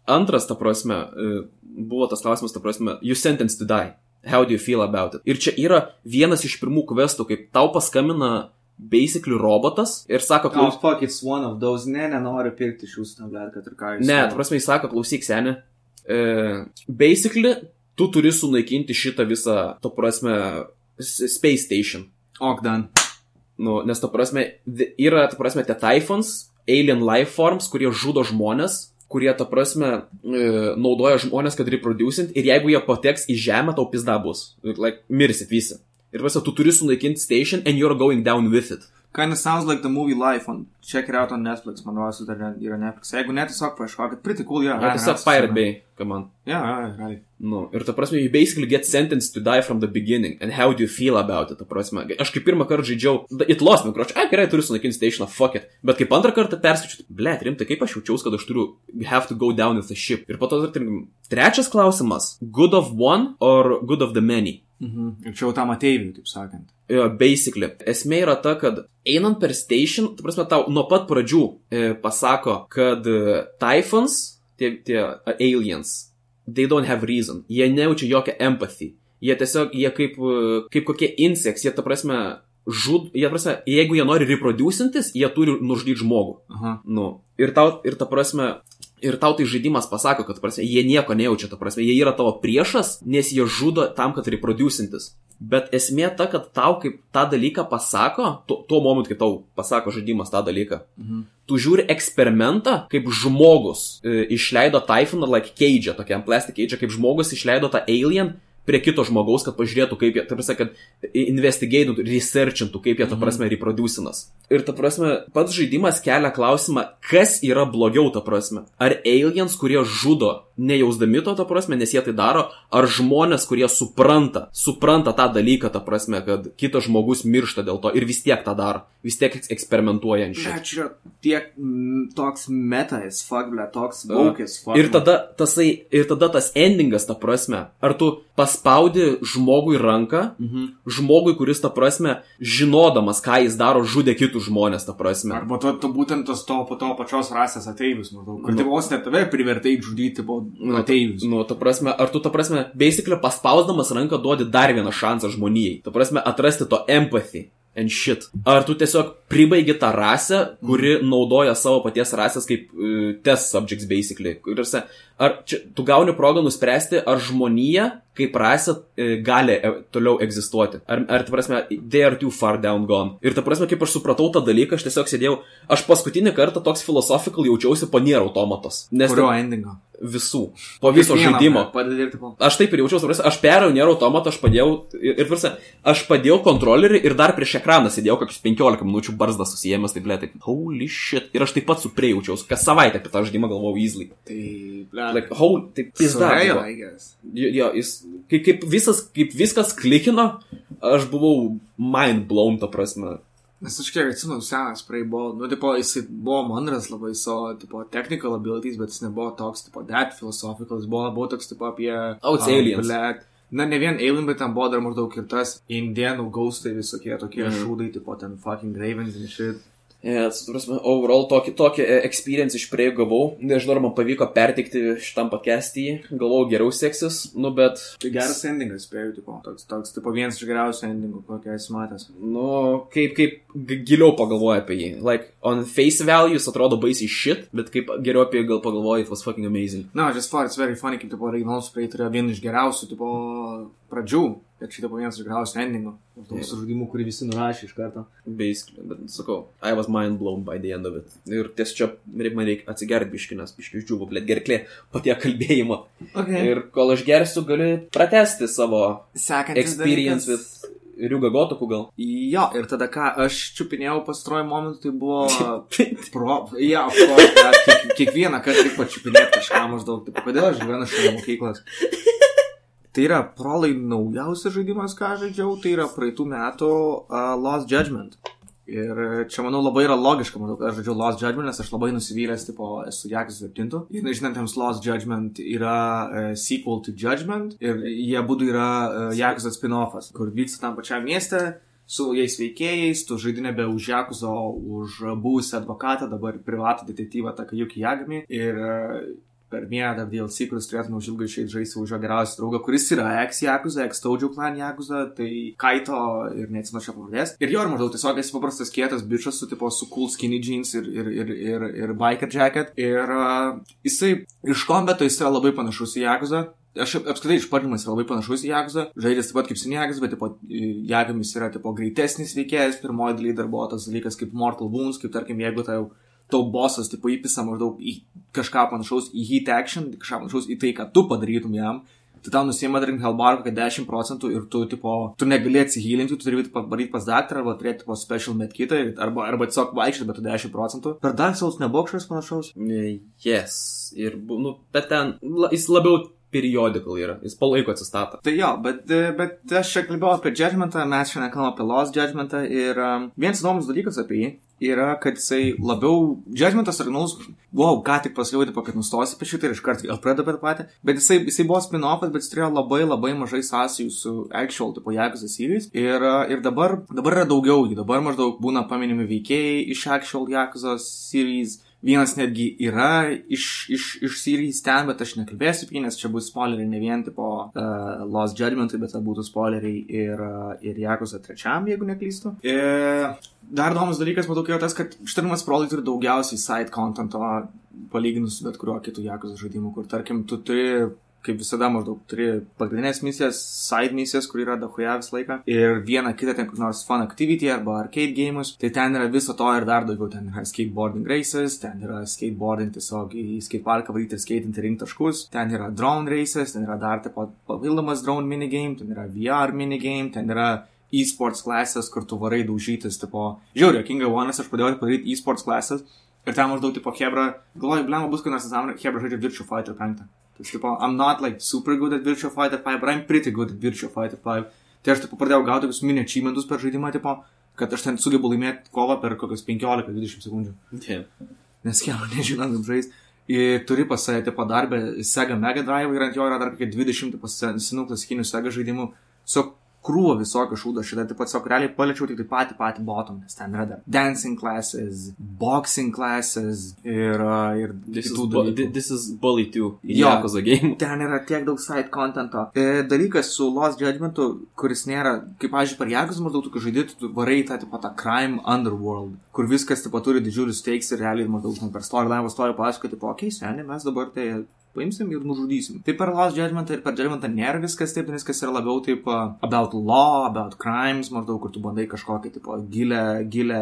Speaker 1: antras, ta prasme, e, buvo tas klausimas, ta prasme, you sentenced to die. How do you feel about it? Ir čia yra vienas iš pirmų questų, kaip tau paskambina basically robotas ir sako,
Speaker 2: Oh,
Speaker 1: klaus...
Speaker 2: fuck, it's one of those. Ne, nenoriu pirkti iš jūsų tabletę, kad ir ką jūs.
Speaker 1: Ne, ta prasme, jis sako, klausyk, senė. E, basically, tu turi sunaikinti šitą visą, to prasme, Space Station.
Speaker 2: Ok, dan.
Speaker 1: Nu, nes, ta prasme, yra, ta prasme, tie Typhons, Alien Life Forms, kurie žudo žmonės, kurie, ta prasme, e, naudoja žmonės, kad reproducint, ir jeigu jie pateks į žemę, tau pizda bus. Like, mirsit visi. Ir prasme, tu turi sunaikinti station and you're going down with it.
Speaker 2: Kind of sounds like the movie Life on Check it out on Netflix, man rodos, dar ne- yra Netflix. Jeigu ne, tiesiog paieškokit, pretty cool, jo.
Speaker 1: Ja, tiesiog Pirate Bay, come on.
Speaker 2: Jo, jo, realiai.
Speaker 1: Nu, ir ta prasme, you basically get sentenced to die from the beginning. And how do you feel about it, ta prasme. Aš kaip pirmą kartą žaidžiau, it lost me, kroč, ai gerai, turiu sunaikinti stationą, fuck it. Bet kaip antrą kartą perskaičiu, ble, rimtai, kaip aš jaučiausi, kad aš turiu have to go down with the ship. Ir po to, tarkim, trečias klausimas, good of one or good of the many?
Speaker 2: Mhm. Ir čia jau tam ateiviui, taip sakant.
Speaker 1: Basically. Esmė yra ta, kad einant per station, tu prasme, tau nuo pat pradžių e, pasako, kad e, Typhons, tie, tie aliens, they don't have reason. Jie nejaučia jokią empathy. Jie tiesiog, jie kaip, e, kaip kokie insects, jie ta prasme, žud, jie prasme, jeigu jie nori reproducintis, jie turi nužudyti žmogų.
Speaker 2: Aha.
Speaker 1: Nu, ir tau, ir ta prasme, ir tau tai žaidimas pasako, kad, prasme, jie nieko nejaučia, ta prasme, jie yra tavo priešas, nes jie žudo tam, kad reproducintis. Bet esmė ta, kad tau kaip tą dalyką pasako, tuo, tuo momentu, kai tau pasako žaidimas tą dalyką,
Speaker 2: Mhm.
Speaker 1: tu žiūri eksperimentą, kaip žmogus e, išleido Typhoon, like cage, tokiam plastic cage, kaip žmogus išleido tą alien prie kito žmogaus, kad pažiūrėtų, kaip jie, ta prasme, kad investigatintų, researchintų, kaip jie, ta prasme, reproducinas. Ir, ta prasme, pats žaidimas kelia klausimą, kas yra blogiau, ta prasme. Ar aliens, kurie žudo, nejausdami to, ta prasme, nes jie tai daro, ar žmonės, kurie supranta, supranta tą dalyką, ta prasme, kad kitas žmogus miršta dėl to ir vis tiek tą daro, vis tiek eks- eksperimentuoja šito.
Speaker 2: Bet čia tiek mm, toks meta is fuck, ble, toks baukis.
Speaker 1: Ir tada, tasai, ir tada tas endingas, ta prasme, ar tu paspaudi žmogui ranką,
Speaker 2: Mhm.
Speaker 1: žmogui, kuris, ta prasme, žinodamas, ką jis daro, žudė kitus žmonės, ta prasme.
Speaker 2: Arba tu, tu būtent tas to, po to pačios rasės ateivius, maždaug. Kur
Speaker 1: Nu.
Speaker 2: vos net tave privertai žudyti po ateivius.
Speaker 1: Nu, ta prasme, ar tu, ta prasme, basically paspausdamas ranką duodi dar vieną šansą žmonijai. Ta prasme, atrasti to empathy. And shit. Ar tu tiesiog pribaigi tą rasę, kuri naudoja savo paties rasės kaip uh, test subjects, basically. Ar čia, tu gauni progą nuspręsti, ar žmonija kaip rasė uh, gali e, toliau egzistuoti. Ar, ar ta prasme, they are too far down gone. Ir ta prasme, kaip aš supratau tą dalyką, aš tiesiog sėdėjau, aš paskutinį kartą toks philosophical jaučiausi po nier automatos. Nes
Speaker 2: Kurio endingo?
Speaker 1: visų. Po viso
Speaker 2: Kiekvieną,
Speaker 1: žaidimo. Aš taip ir jaučiausi, aš perėjau nėra automatą, aš padėjau ir, ir visą, aš padėjau kontrolerį ir dar prieš ekraną sėdėjau kokius 15 minučių barzdą susijęs, taip lėtai, holy shit. Ir aš taip pat suprejaučiausi, kas savaitę apie tą žaidimą galvojau easily.
Speaker 2: Tai, ble.
Speaker 1: Like, holy, tai pizda. Jo, jo, jis, kaip, kaip, visas, kaip viskas klikino, aš buvau mind blown, ta prasme.
Speaker 2: Nes aš kiek atsimenu, senas praei buvo, nu, tipo, jis buvo mandras labai savo, tipo, technical abilities, bet jis nebuvo toks, tipo, that philosophical, jis buvo labiau toks, tipo, apie...
Speaker 1: Oh, it's aliens.
Speaker 2: Blet. Na, ne vien alien, bet ten buvo dar maždaug ir tas indienų gaustai visokie tokie
Speaker 1: Mhm.
Speaker 2: šūdai, tipo, ten fucking ravens and shit.
Speaker 1: Yes, prasme, overall tokį, tokį e, experience iš prie gavau. Nežinau, ar man pavyko perteikti šitam pakestį. Galvojau, geriau seksis, nu bet,
Speaker 2: Tai geras endingas, spėjau, tipo, toks, toks, tipo, vienas iš geriausių endingų, kokią esi matęs.
Speaker 1: nu, kaip, kaip giliau pagalvoju apie jį. Like, on face value jis atrodo baisiai shit, bet kaip geriau apie jį gal pagalvoju, it was fucking amazing.
Speaker 2: Na, no, just thought it's very funny, kaip, tipo, Reynolds Spray turėjo vieną iš geriausių, tipo, pradžių, bet šitą po vienas iš geriausių endingų. Toks
Speaker 1: Yeah.
Speaker 2: žudimų, kurį visi nurašė iš karto.
Speaker 1: Basically, bet sakau, I was mind blown by the end of it. Ir tiesiog čia man reikia atsigerti biški, nes biški išdžiuvo, blėt, gerklė patie kalbėjimo.
Speaker 2: Okay.
Speaker 1: Ir kol aš gersiu, galiu pratesti savo
Speaker 2: Sekantis
Speaker 1: experience
Speaker 2: dalykas-
Speaker 1: with Ryuga Gotoku gal.
Speaker 2: Jo, ir tada ką aš čiupinėjau pastaruoju momentu, tai buvo pro... Course, bet kiek, kiekvieną kartą reikia pačiupinėti kažką maždaug. Taip, kodėl aš gyvenu šalia mokyklos? Tai yra prolai naujausias žaidimas, ką žaidžiau, tai yra praeitų metų uh, Lost Judgment. Ir čia, manau, labai yra logiška, manau, kad aš žaidžiu Lost Judgment, nes aš labai nusivylęs, tipo, esu Jakas 7. Ir žinantiems, Lost Judgment yra uh, sequel to Judgment ir jie būtų yra uh, Jakas spin-offas, kur vyksta tam pačiam mieste, su jais veikėjais, tu žaidži nebe už Jakuzo, už buvusią advokatą, dabar privatų detektyvą Takayuki Jagami. Ir per vieną DLC, kuris turėtų neužilgai išeiti žaisti už jo geriausią draugą, kuris yra ex-Jakuza, ex-Taudžių klan Jakuza, tai Kaito ir neatsimenu šio pavardės. Ir jo, ir maždaug tiesiog esi paprastas kietas bičias su tipo su cool skinny jeans ir, ir, ir, ir, ir biker jacket. Ir uh, jisai iš kombeto jis yra labai panašus į Jakuza, aš apskritai išpardimas yra labai panašus į Jagzą, žaidės taip pat kaip Sinjagas, bet tipo, Jagamis yra tipo greitesnis veikėjas, pirmoji daly dar buvo tas dalykas kaip Mortal Wounds, kaip tarkim, jeigu tai jau tau bosas, tipo, įpisa maždaug į kažką panašaus į hit action, kažką panašaus į tai, ką tu padarytum jam, tai tau nusima, tarkim, Hellbar kokią 10 procentų ir tu, tipo, tu negali atsihylinti, tu turi padaryti pas daktarą arba turėti, tipo, special medkitą, arba, arba tiesiog vaikščioti, bet tu 10 procentų. Per Dark Souls nebuvo kažkas panašaus?
Speaker 1: Yes. Ir, nu, bet ten, jis labiau periodical yra, jis palaiko atsistatą.
Speaker 2: Tai jo, bet, bet aš čia kalbėjau apie Judgmentą, mes šiandien kalbame apie Lost Judgmentą ir um, vienas įdomus dalykas apie jį yra, kad jisai labiau, Judgmentas originalus, wow, ką tik pasiliūdė, po kad nustosi apie šitą ir iškart vėl pradeda tą patį, bet jisai, jisai buvo spin-offas, bet jis turėjo labai labai mažai sąsajų su actual, tipo, Jakuza series ir, uh, ir dabar, dabar yra daugiau, dabar maždaug būna paminimi veikėjai iš actual Jakuza series Vienas netgi yra iš, iš, iš serijos ten, bet aš nekalbėsiu apie jį, nes čia bus spoileriai ne vien tipo uh, Lost Judgmentui, bet būtų spoileriai ir, uh, ir Jakuza trečiam, jeigu neklystu. E, dar įdomus dalykas, matau, yra tas, kad šturmas prolai turi daugiausiai side contento palyginus bet kuriuo kitu Jakuza žaidimu, kur tarkim tu turi kaip visada maždaug turi pagrindinės misijas, side misijas, kur yra dahuja visą laiką, ir vieną kitą ten kur nors fun activity arba arcade games, tai ten yra viso to ir dar daugiau, ten yra skateboarding races, ten yra skateboarding tiesiog į skateparką varyti ir skaitinti rinkti taškus, ten yra drone races, ten yra dar taip pat papildomas drone minigame, ten yra VR minigame, ten yra e-sports klasės, kur tu varai daužytis, tipo, žiūrėjau, King of One, aš pradėjau padaryti e-sports klasės. Ir ten maždaug, tipo, Hebra, galvoju, blema bus, kai nors nesąmonė, Hebra žaidžia Virtual Fighter 5. Tai, tipo, I'm not like super good at Virtua Fighter 5, but I'm pretty good at Virtua Fighter 5. Tai aš, tipo, pradėjau gauti tokius mini achievementus per žaidimą, tipo, kad aš ten sugebu laimėti kovą per kokius 15-20 sekundžių.
Speaker 1: Yeah.
Speaker 2: Nes kieno nežinant, kaip žais. Ir turi pas save, tipo, darbę Sega Mega Drive ir ant jo yra dar kokie 20 senų klasikinių Sega žaidimų. Su krūvą visokio šūdo šitą, taip pat tiesiog realiai paliečiau tik tai patį patį bottom, nes ten yra dar dancing classes, boxing classes ir, ir
Speaker 1: This is, bu- this is Bully 2 į
Speaker 2: Jo.
Speaker 1: Jakuza game. [LAUGHS]
Speaker 2: Ten yra tiek daug side contento. E, dalykas su Lost Judgmentu, kuris nėra, kaip, pavyzdžiui, per Jagus maždaug tu žaidži, tu varai tą, tipo, tą crime underworld, kur viskas, tipo, turi didžiulius stakes ir realiai maždaug žinai, per storyline story pasakoja, tipo, okei, okay, seniai, mes dabar tai paimsim ir nužudysim. Tai per Lost Judgment ir per Judgmentą nėra viskas taip, viskas yra labiau taip uh, about law, about crimes, maždaug, kur tu bandai kažkokią, tipo, gilę, gilę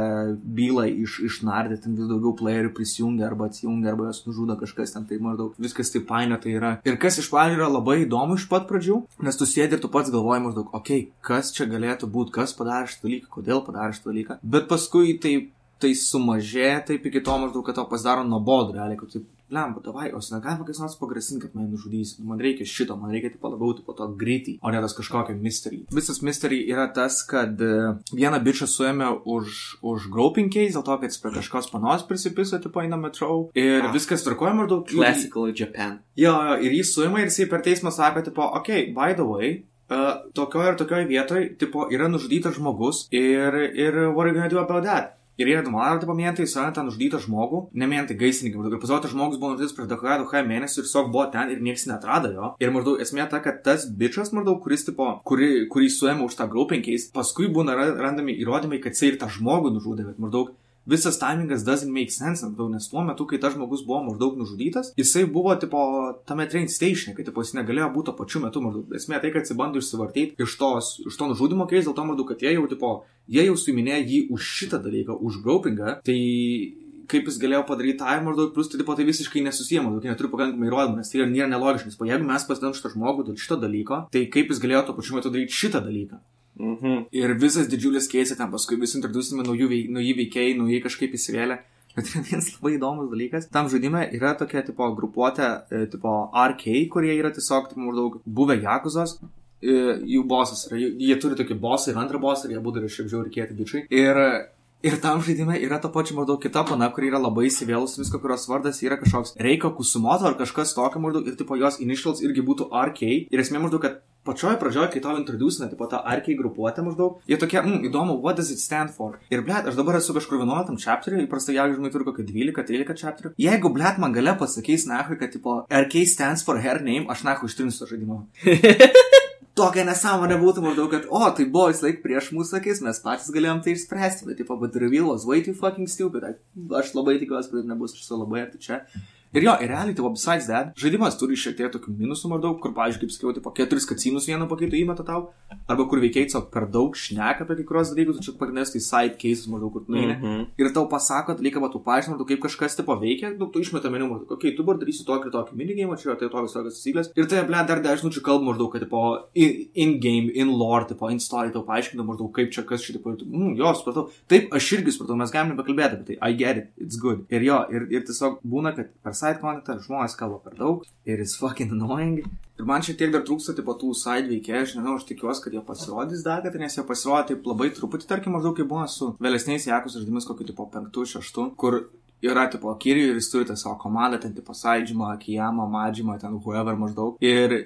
Speaker 2: bylą iš, išnardyti, ten vis daugiau playerių prisijungia arba atsijungia arba jas nužudo kažkas ten, tai maždaug viskas taip painio tai yra. Ir kas iš pradžių yra labai įdomu iš pat pradžių, nes tu sėdi ir tu pats galvoji maždaug, okei, okay, kas čia galėtų būti, kas padarė šitą dalyką, kodėl padarė šitą dalyką, bet paskui tai tai sumažėja taip iki to maždaug, kad to pasidaro nuobodu, realiai, kad taip, lemba, davai, o negalima kas nors pagrasinti, kad mane nužudys. Man reikia šito, man reikia tipo labiau tipo to gritty, o ne tas kažkokio mystery. Visas mystery yra tas, kad e, vieną bičią suėmė už, už groping case, dėl to, kad jis prie kažkos panos prisipiso, tipo eina metro. Ir
Speaker 1: Ah.
Speaker 2: viskas tvarkoja maždaug.
Speaker 1: Classical Japan.
Speaker 2: Jo, jo, ir jį suima ir jisai per teismą sako, tipo, okay, by the way, uh, tokioje ir tokioje vietoje, tipo, yra nužudytas žmogus ir, ir what are you gonna do about that? Ir jie numalė, tipo, mentai, suranda tą nužudytą žmogų, ne mentai gaisrininkai, maždaug, ir pasirodo, žmogus buvo nužudytas prieš DHA, DHA mėnesį ir tiesiog buvo ten ir niekas neatrado jo. Ir maždaug esmė ta, kad tas bičias, maždaug, kuris, tipo, kuri, kurį suėmė už tą groupinkais, paskui būna ra- randami įrodymai, kad jisai ir tą žmogų nužudė, bet maždaug visas timingas doesn't make sense, maždaug, nes tuo metu, kai tas žmogus buvo maždaug nužudytas, jisai buvo, tipo, tame train station, kad, tipo, jis negalėjo būti tuo pačiu metu, maždaug, esmė tai, kad jis bando išsivartyti iš, tos, iš to nužudimo keis, dėl to, maždaug, kad jie jau, tipo, jie jau suiminėjo jį už šitą dalyką, už gropingą, tai kaip jis galėjo padaryti tą maždaug, plus tai, tai visiškai nesusiję, maždaug, neturi pakankamai įrodymų, nes tai yra nėra nelogiška, nes, po, jeigu mes pasidam šitą žmogų dėl šito dalyko, tai kaip jis galėjo tuo pačiu metu daryti šitą dalyką.
Speaker 1: Mhm.
Speaker 2: Ir visas didžiulis keisai ten paskui vis introducime naujų veik, nauji veikėjai, naujai kažkaip įsivėlė. [LAUGHS] Bet vienas labai įdomus dalykas. Tam žaidime yra tokia tipo grupuotė, e, tipo RK, kurie yra tiesiog tipo, maždaug buvę Jakuzos. e, Jų bosas yra, jie turi tokį bosą ir antrą bosą, ir jie būdavo šiaip žiauriai kieti bičiai. Ir Ir tam žaidime yra ta pačia maždaug kita pana, kuri yra labai įsivėlus visko, kurios vardas yra kažkoks Reiko Kusumoto ar kažkas tokio maždaug ir tipo jos initials irgi būtų RK. Ir esmė maždaug, kad pačioje pradžioje, kai tau introducina, tipo tą RK grupuotę maždaug, jie tokie, mm, įdomu, what does it stand for? Ir blėt, aš dabar esu kažkur 11 chapteriui, įprastai jeigu žinai turiu kokį 12-13 chapterių. Jeigu blėt man gale pasakys, na, kad tipo RK stands for her name, aš na, ištrinsiu to žaidimą. [LAUGHS] tokia nesąmonė būtų maždaug, kad, o, tai buvo vis laik prieš mūsų akis, mes patys galėjom tai išspręsti, bet, tipo, but reveal was way too fucking stupid. Aš labai tikiuosi, kad nebus iš to labai arti čia. Ir jo, ir realiai, tai besides that, žaidimas turi šiek tiek tokių minusų maždaug, kur, pavyzdžiui, kaip sakiau, tipo, keturis kacinus vieną pakeitų įmeta tau, arba kur veikiai tiesiog per daug šneka apie kai kurios dalykus, čia pagrindinės tai side cases maždaug, kur nueini. Mm -hmm. Ir tau pasako dalyką, va, tu paaiškini, tu kaip kažkas tipo veikia, nu, tu išmeta meniu, okei, okay, tu dabar darysi tokį ir tokį minigame, čia tai tokios tokios taisyklės. Ir tai, ble, dar 10 minučių kalbų maždaug, kad, tipo, in, in game, in lore, tipo, in story, tau paaiškina maždaug, kaip čia kas šitą, mm, jo, supratau. Taip, aš irgi supratau, mes galime nebekalbėti apie tai, I get it, it's good. Ir jo, ir, ir tiesiog būna, kad per side contentą žmonės kalba per daug ir it's fucking annoying. Ir man šiek tiek dar trūksta tipo tų side veikėjų, aš nežinau, aš tikiuosi, kad jie pasirodys dar, kad nes jie pasirodė taip labai truputį, tarkim, maždaug kaip buvo su vėlesniais Jakos žaidimais, kokį tipo penktų, šeštų, kur yra tipo Kirijų ir jis turi tą savo komandą, ten tipo Saidžimą, Akijamą, Madžimą, ten whoever maždaug. Ir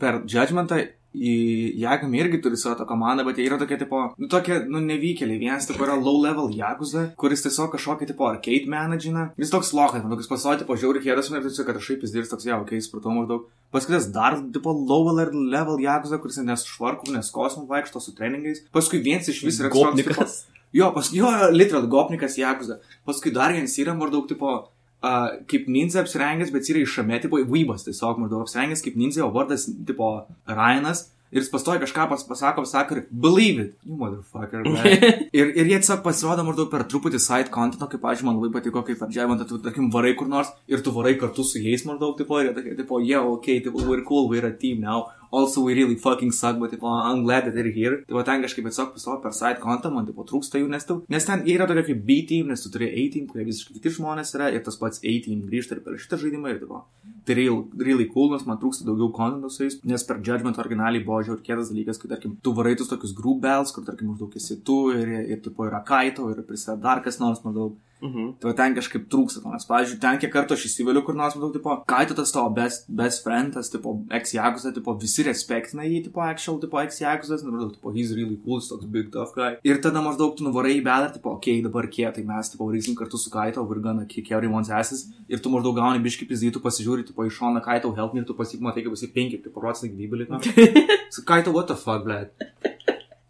Speaker 2: per Judgmentą Jagami irgi turi savo tą komandą, bet jie yra tokie, tipo, nu, tokie, nu, nevykėliai. Vienas, tipo, yra low level Jaguza, kuris tiesiog kažkokį, tipo, arcade managina. Jis toks lokas, man toks pasirodė, po žiauri hėras, ir tiesiog, kad aš šiaip jis dirbs toks, jau, kai jis pratau maždaug. Paskui dar, tipo, low level Jaguza, kuris nesušvarkų, nes kosmų vaikšto su treningais. Paskui vienas iš vis yra
Speaker 1: gopnikas.
Speaker 2: Jo, paskui, jo, literal, gopnikas Jaguza. Paskui dar vienas yra maždaug, tipo, Uh, kaip ninja apsirengęs, bet yra išame, tipo, vaibas tiesiog maždaug apsirengęs kaip ninja, o vardas, tipo, Ryanas. Ir jis pastoja kažką pas, pasako, pasako, believe it, you motherfucker. [LAUGHS] ir, ir jie tiesiog pasirodo maždaug per truputį side contentą, kaip, pažiūrėjau, man labai patiko, kaip apdžiavant, tu, tarkim, varai kur nors ir tu varai kartu su jais maždaug, tipo, ir jie tokie, tipo, yeah, okay, tipo, we're cool, we're a team now also we really fucking suck, but, tipo, I'm glad that they're here. Tai va ten kažkaip tiesiog pasirodo per side content, man, tipo, trūksta jų, nes, tu, nes ten jie yra tokia kaip B team, nes tu turi A team, kurie visiškai kiti žmonės yra, ir tas pats A team grįžta ir per šitą žaidimą, ir, tipo, tai real, really cool, nes man trūksta daugiau contento su jais, nes per Judgment originaliai buvo žiaur kietas dalykas, kad, tarkim, tu varaitus tokius group bells, kur, tarkim, maždaug esi tu ir, ir, ir tipo, yra kaito, ir prisideda dar kas nors, maždaug. Mhm. Tai ten kažkaip trūksta to, nes, pavyzdžiui, ten kiek kartų aš įsiveliu kur nors, matau, tipo, kaito tas tavo best, best friend, tas, tipo, ex-jagusa, tipo, visi respektina jį, tipo, actual, tipo, ex-jagusas, nu, maždaug, tipo, he's really cool, toks big tough guy. Ir tada maždaug tu nuvarai į bedą, tipo, okei, okay, dabar kiek, tai mes, tipo, varysim kartu su kaito, we're gonna kick everyone's asses. Ir tu maždaug gauni biški pizdytų, pasižiūri, tipo, iš šoną kaito, help me, ir tu pasikmatai, kaip visi penki, tipo, procentai gyvybė liko. [LAUGHS] so, kaito, what the fuck, blad?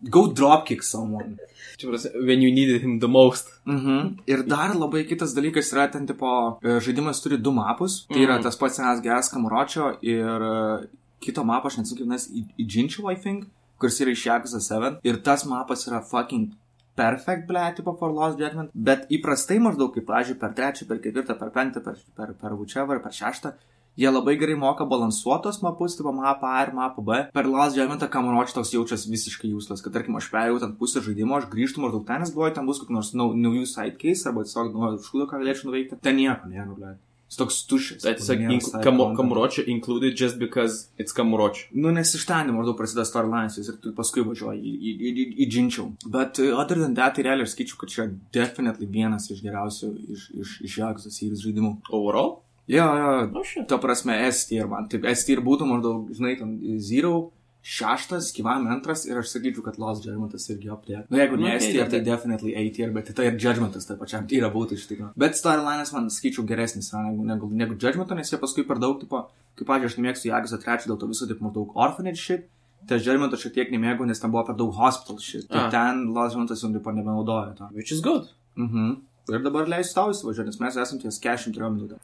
Speaker 2: Go dropkick someone.
Speaker 1: Čia prasme, when you needed him the most.
Speaker 2: Mhm. Ir dar labai kitas dalykas yra ten, tipo, e, žaidimas turi du mapus. Tai yra mhm. tas pats senas geras kamuročio ir e, kito mapo, aš nesu kaip nes, įdžinčiau, I think, kuris yra iš Jakusa 7. Ir tas mapas yra fucking perfect, ble, tipo for Lost Judgment, bet įprastai maždaug, kaip, pažiūrėjau, per trečią, per ketvirtą, per penktą, per, per, per whichever, per šeštą, Jie labai gerai moka balansuotos mapus, tipo mapą A ir mapą B. Per Last Judgment kamuročių toks jaučiasi visiškai jūslas, kad tarkim aš perėjau ten pusę žaidimo, aš grįžtu maždaug ten, nes galvoju, ten bus kokių nors naujų sidecase arba tiesiog nuo šūdo, ką galėčiau nuveikti. Ten nieko nėra, ble. Jis toks tuščias.
Speaker 1: Tai tiesiog ink, kamu, kamuročio included just because it's kamuročio.
Speaker 2: Nu, nes iš ten maždaug prasideda storylines ir tu paskui važiuoji į, į, į, į, į džinčiau. Bet uh, other than that, tai realiai aš skaičiu, kad čia definitely vienas iš geriausių iš, iš, iš Jakuzo serijos žaidimų.
Speaker 1: Overall?
Speaker 2: Jo, jo, oh, ta prasme, S tier man. Taip, S tier būtų maždaug, žinai, ten Zero, šeštas, gyvame antras ir aš sakyčiau, kad Lost Judgmentas irgi aptėk. Nu, jeigu ne S tier, tai definitely A tier, bet tai ir Judgmentas taip pačiam tyra būtų iš tikrųjų. Bet storyline'as man, sakyčiau, geresnis negu, negu, negu Judgmentą, nes jie paskui per daug, tipo, kaip, pavyzdžiui, aš nemėgstu Jagusą trečią dėl to viso, taip, maždaug orphanage shit. Tai Judgmentą šiek tiek nemėgau, nes ten buvo per daug hospital shit. Tai ten Lost Judgmentas jau tipo nebenaudoja to.
Speaker 1: Which is good.
Speaker 2: Mhm. Mm Ir dabar leisiu tau įsivažiuoti, nes mes esame ties 43 minutę.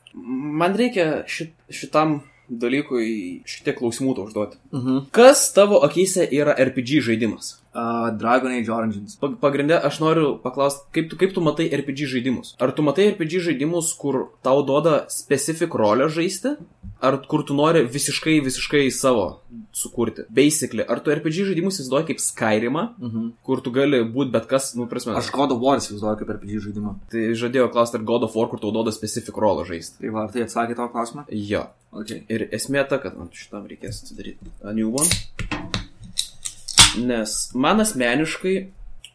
Speaker 1: Man reikia šit, šitam dalykui šiek tiek klausimų tau užduoti.
Speaker 2: Uh -huh.
Speaker 1: Kas tavo akise yra RPG žaidimas?
Speaker 2: Uh, Dragon Age Origins.
Speaker 1: Pagrindė, aš noriu paklausti, kaip tu, kaip tu matai RPG žaidimus? Ar tu matai RPG žaidimus, kur tau duoda specifik rolę žaisti? Ar kur tu nori visiškai, visiškai savo sukurti? Basically, ar tu RPG žaidimus įsivaizduoji kaip Skyrimą,
Speaker 2: -huh.
Speaker 1: kur tu gali būti bet kas, nu, prasme.
Speaker 2: Aš God of War įsivaizduoju kaip RPG žaidimą.
Speaker 1: Tai žadėjau klausti, ar God of War, kur tau duoda specifik rolę žaisti.
Speaker 2: Tai va, tai atsakė tavo klausimą?
Speaker 1: Jo.
Speaker 2: Okay.
Speaker 1: Ir esmė ta, kad man šitam reikės atsidaryti a new one. Nes man asmeniškai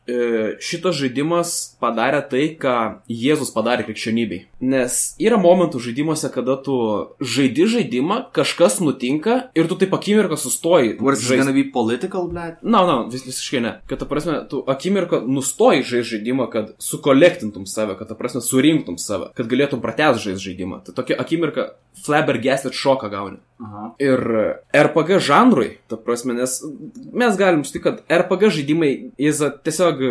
Speaker 1: e, šitas žaidimas padarė tai, ką Jėzus padarė krikščionybei. Nes yra momentų žaidimuose, kada tu žaidi žaidimą, kažkas nutinka ir tu taip akimirką sustoji.
Speaker 2: This
Speaker 1: žaist.
Speaker 2: gonna be political, blėt?
Speaker 1: Na, na, vis, visiškai ne. Kad, ta prasme, tu akimirką nustoji žaisti žaidimą, kad sukolektintum save, kad, ta prasme, surinktum save, kad galėtum pratęs žaisti žaidimą. Tai tokia akimirka flabbergasted šoką gauni.
Speaker 2: Aha.
Speaker 1: Ir RPG žanrui, ta prasme, nes mes galim sutikti, kad RPG žaidimai jis tiesiog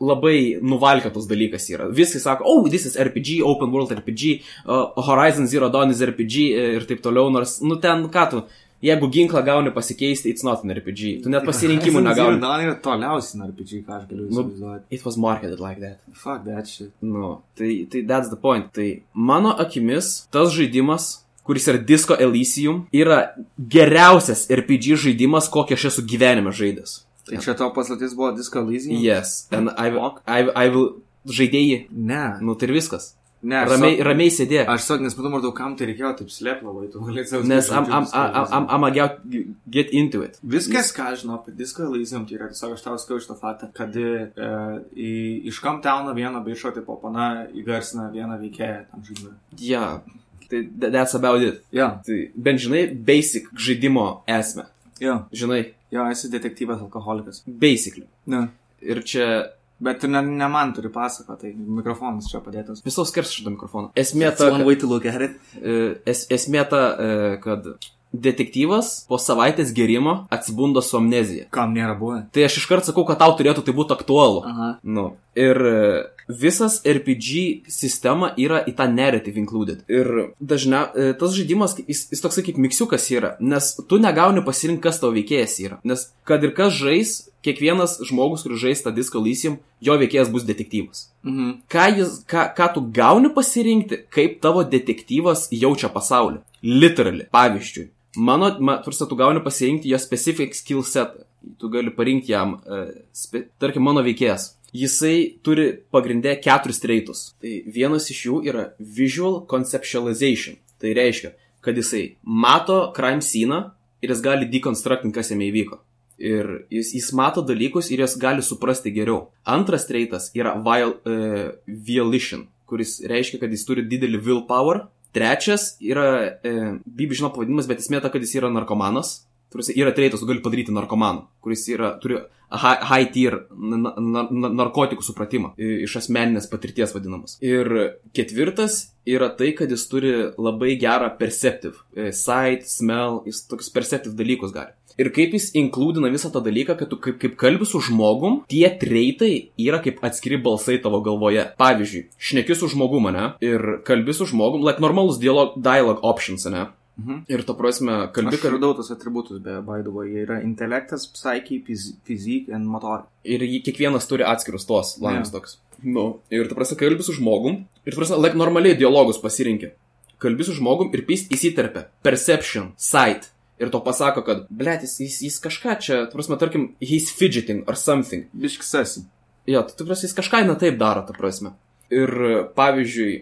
Speaker 1: labai nuvalkėtos dalykas yra. Visi sako, oh, this is RPG, open world RPG, uh, Horizon Zero Dawn is RPG e, ir taip toliau, nors, nu ten, ką tu, jeigu ginklą gauni pasikeisti, it's not an RPG. Tu net pasirinkimų negauni.
Speaker 2: Na, yra toliausiai nuo RPG, ką aš galiu
Speaker 1: Nu,
Speaker 2: įsivaizduoti.
Speaker 1: It was marketed like that.
Speaker 2: Fuck that shit.
Speaker 1: Nu, tai, tai that's the point. Tai mano akimis, tas žaidimas, kuris yra Disco Elysium, yra geriausias RPG žaidimas, kokį aš esu gyvenime žaidęs.
Speaker 2: Tai čia tavo paslaptis buvo Disco Elysium?
Speaker 1: Yes, and I, will- I, I will žaidėjai,
Speaker 2: Ne.
Speaker 1: nu tai ir viskas.
Speaker 2: Ne,
Speaker 1: Ramiai,
Speaker 2: sak-
Speaker 1: ramiai sėdė.
Speaker 2: Aš sak, nes matau, maždaug kam tai reikėjo taip slėpti labai, tu galėsi savo
Speaker 1: Nes I'm, I'm, I'm, I'm about to get into it.
Speaker 2: Viskas, ką žinau apie Disco Elysium, tai yra tiesiog aš tau skau šitą faktą, kad e, iš Kamptowno vieną bišo, tipo, pana įgarsina vieną veikėją tam žaidimui.
Speaker 1: Yeah, tai tha- that's about it.
Speaker 2: Jo,
Speaker 1: Tai bent žinai, basic žaidimo esmę.
Speaker 2: jo,
Speaker 1: Žinai,
Speaker 2: jo, esi detektyvas alkoholikas.
Speaker 1: basically.
Speaker 2: Ne.
Speaker 1: Ir čia
Speaker 2: Bet ne, ne man turi pasakoti, tai mikrofonas čia padėtas.
Speaker 1: visos skers šitą mikrofoną. Esmė ta,
Speaker 2: one
Speaker 1: kad,
Speaker 2: way to look at it.
Speaker 1: e, es, esmė ta, e, kad detektyvas po savaitės gerimo atsibunda su amnezija.
Speaker 2: Kam nėra buvę?
Speaker 1: Tai aš iškart sakau, kad tau turėtų tai būti aktualu.
Speaker 2: Aha.
Speaker 1: Nu, ir e, visas RPG sistema yra į tą narrative included. Ir dažniausiai tas žaidimas, jis, jis toksai kaip miksiukas yra, nes tu negauni pasirinkti, kas tavo veikėjas yra. Nes kad ir kas žais, kiekvienas žmogus, kuris žais tą disco lysium, jo veikėjas bus detektyvas.
Speaker 2: Mhm.
Speaker 1: Ką, jis, ką, ką tu gauni pasirinkti, kaip tavo detektyvas jaučia pasaulį. Literally. Pavyzdžiui, mano, ma, tursa, tu gauni pasirinkti jo specific skill set. Tu gali parinkti jam, uh, spe, tarkim, mano veikėjas. Jisai turi pagrindę keturis treitus. Tai vienas iš jų yra visual conceptualization. Tai reiškia, kad jisai mato crime scene ir jis gali deconstructinti, kas jame įvyko. Ir jis, jis mato dalykus ir jas gali suprasti geriau. Antras treitas yra viol, uh, volition, kuris reiškia, kad jis turi didelį willpower. Trečias yra, uh, Bibi žino pavadinimas, bet esmė ta, kad jis yra narkomanas. Turisi, yra treitas, tu gali padaryti narkomaną, kuris yra, turi high, high tier na, na, na, narkotikų supratimą, iš asmeninės patirties vadinamas. Ir ketvirtas yra tai, kad jis turi labai gerą perceptive, e, sight, smell, jis tokius perceptive dalykus gali. Ir kaip jis inkludina visą tą dalyką, kad tu kaip, kaip kalbi su žmogum, tie treitai yra kaip atskiri balsai tavo galvoje. Pavyzdžiui, šneki su žmogum, ne? Ir kalbi su žmogum, like normalus dialog, dialogue options, ne?
Speaker 2: Mhm.
Speaker 1: Ir to prasme, kalbi,
Speaker 2: Aš radau tos atributus, be way, jie yra intelektas, psiche, fiz- fizik ir motor.
Speaker 1: Ir kiekvienas turi atskirus tos langus
Speaker 2: Jo.
Speaker 1: toks. Nu, ir tu prasme, kalbi su žmogum. Ir tu prasme, like normaliai dialogus pasirinkė. Kalbi su žmogum ir pys įsiterpia. Perception, sight. Ir to pasako, kad, blėt, jis, jis, jis kažką čia, tu prasme, tarkim, he's fidgeting or something.
Speaker 2: Biškis esi.
Speaker 1: Jo, tu prasme, jis kažką ne taip daro, ta prasme. Ir pavyzdžiui,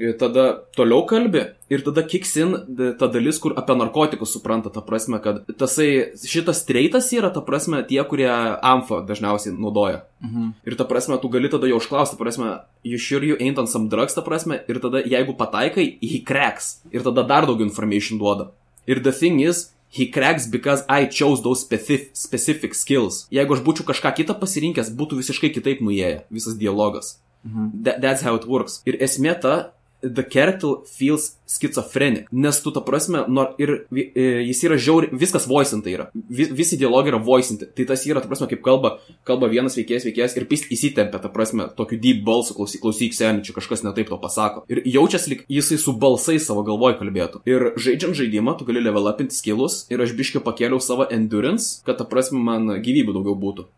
Speaker 1: ir tada toliau kalbi ir tada kiksin ta dalis, kur apie narkotikus supranta, ta prasme, kad tasai, šitas treitas yra, ta prasme, tie, kurie amfa dažniausiai naudoja.
Speaker 2: Mhm.
Speaker 1: Ir ta prasme, tu gali tada jau užklausti, ta prasme, you sure you ain't on some drugs, ta prasme, ir tada jeigu pataikai, he cracks. Ir tada dar daugiau information duoda. Ir the thing is, he cracks because I chose those specific, specific skills. Jeigu aš būčiau kažką kitą pasirinkęs, būtų visiškai kitaip nuėję visas dialogas.
Speaker 2: Mhm.
Speaker 1: That, that's how it works. Ir esmė ta, the character feels schizophrenic. Nes tu, ta prasme, nor, ir e, jis yra žiauri, viskas voicinta yra. Vi, visi dialogai yra voicinti. Tai tas yra, ta prasme, kaip kalba, kalba vienas veikėjas, veikėjas ir pist įsitempia, ta prasme, tokiu deep balsu, klausyk, klausyk seniai, čia kažkas netaip to pasako. Ir jaučiasi, lyg jisai su balsai savo galvoj kalbėtų. Ir žaidžiant žaidimą, tu gali level upinti skilus ir aš biškiai pakėliau savo endurance, kad, ta prasme, man gyvybių daugiau būtų.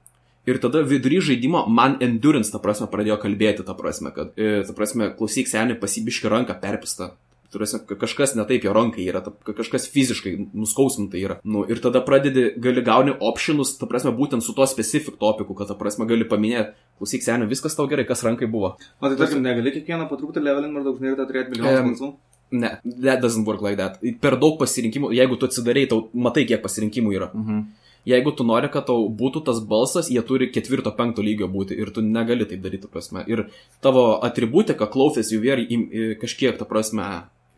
Speaker 1: Ir tada vidury žaidimo man endurance, ta prasme, pradėjo kalbėti, ta prasme, kad, e, ta prasme, klausyk, seniai pasibiški ranką perpista. Ka- kažkas netaip jo rankai yra, ta, ka- kažkas fiziškai nuskausminta yra. Nu, ir tada pradedi, gali gauni optionus, ta prasme, būtent su to specific topiku, kad, ta prasme, gali paminėti, klausyk, seniai, viskas tau gerai, kas rankai buvo.
Speaker 2: O tai tarkim, negali kiekvieną patrūktį levelin maždaug žinai, kad turėti milijonus
Speaker 1: Em,
Speaker 2: balsų.
Speaker 1: Ne, that doesn't work like that. Per daug pasirinkimų, jeigu tu atsidarai, tau matai, kiek pasirinkimų yra.
Speaker 2: Mhm.
Speaker 1: Jeigu tu nori, kad tau būtų tas balsas, jie turi ketvirto, penkto lygio būti ir tu negali taip daryti, ta prasme. Ir tavo atributika, klaufės jų vėri kažkiek, ta prasme,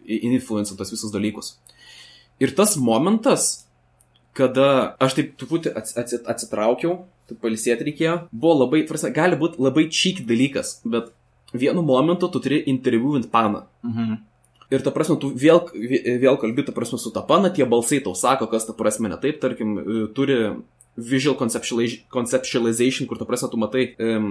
Speaker 1: influencer tas visus dalykus. Ir tas momentas, kada aš taip truputį atsitraukiau, taip palisėti reikėjo, buvo labai, tvarsa, gali būti labai čyk dalykas, bet vienu momentu tu turi interviewint paną. Mhm. Ir ta prasme, tu vėl, vėl kalbi, ta prasme, su ta pana, tie balsai tau sako, kas ta prasme ne taip, tarkim, e, turi visual conceptualization, kur ta prasme, tu matai, um,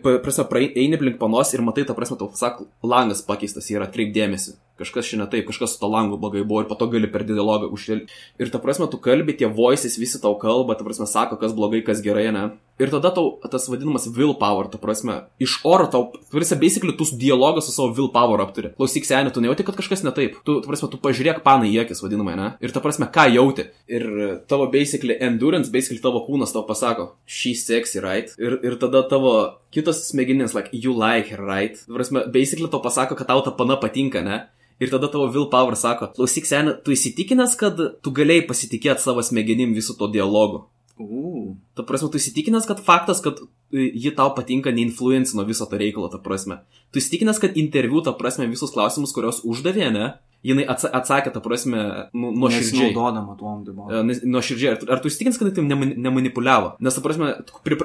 Speaker 1: prasme, eini aplink panos ir matai, ta prasme, tau sako, langas pakeistas yra, atkreipdėmėsi kažkas šiandien taip, kažkas su to langu blogai buvo ir po to gali per dialogą uždėlti. Ir ta prasme, tu kalbi, tie voices visi tau kalba, ta prasme, sako, kas blogai, kas gerai, ne. Ir tada tau tas vadinamas willpower, ta prasme, iš oro tau, prasme, basically, tu dialogą su savo willpower apturi. Klausyk, seniai, tu nejauti, kad kažkas ne taip. Tu, ta prasme, tu pažiūrėk panai į akis, vadinamai, ne. Ir ta prasme, ką jauti. Ir tavo basically endurance, basically tavo kūnas tau pasako, she's sexy, right? Ir, ir tada tavo kitas smegenis, like, you like her, right? Ta prasme, basically tau pasako, kad tau ta pana patinka, ne? Ir tada tavo willpower sako, klausyk seniai, tu įsitikinęs, kad tu galėjai pasitikėti savo smegenim visų to dialogu.
Speaker 2: Uh.
Speaker 1: Ta prasme, tu įsitikinęs, kad faktas, kad e, ji tau patinka, neinfluencino viso to reikalo, ta prasme. Tu įsitikinęs, kad interviu, ta prasme, visus klausimus, kuriuos uždavė, ne, jinai atsakė, ta prasme, nu, nuoširdžiai.
Speaker 2: Naudodama tuom dibom.
Speaker 1: Nuoširdžiai. Ar, ar tu įstikins, kad tai nemanipuliavo? Nes, ta prasme,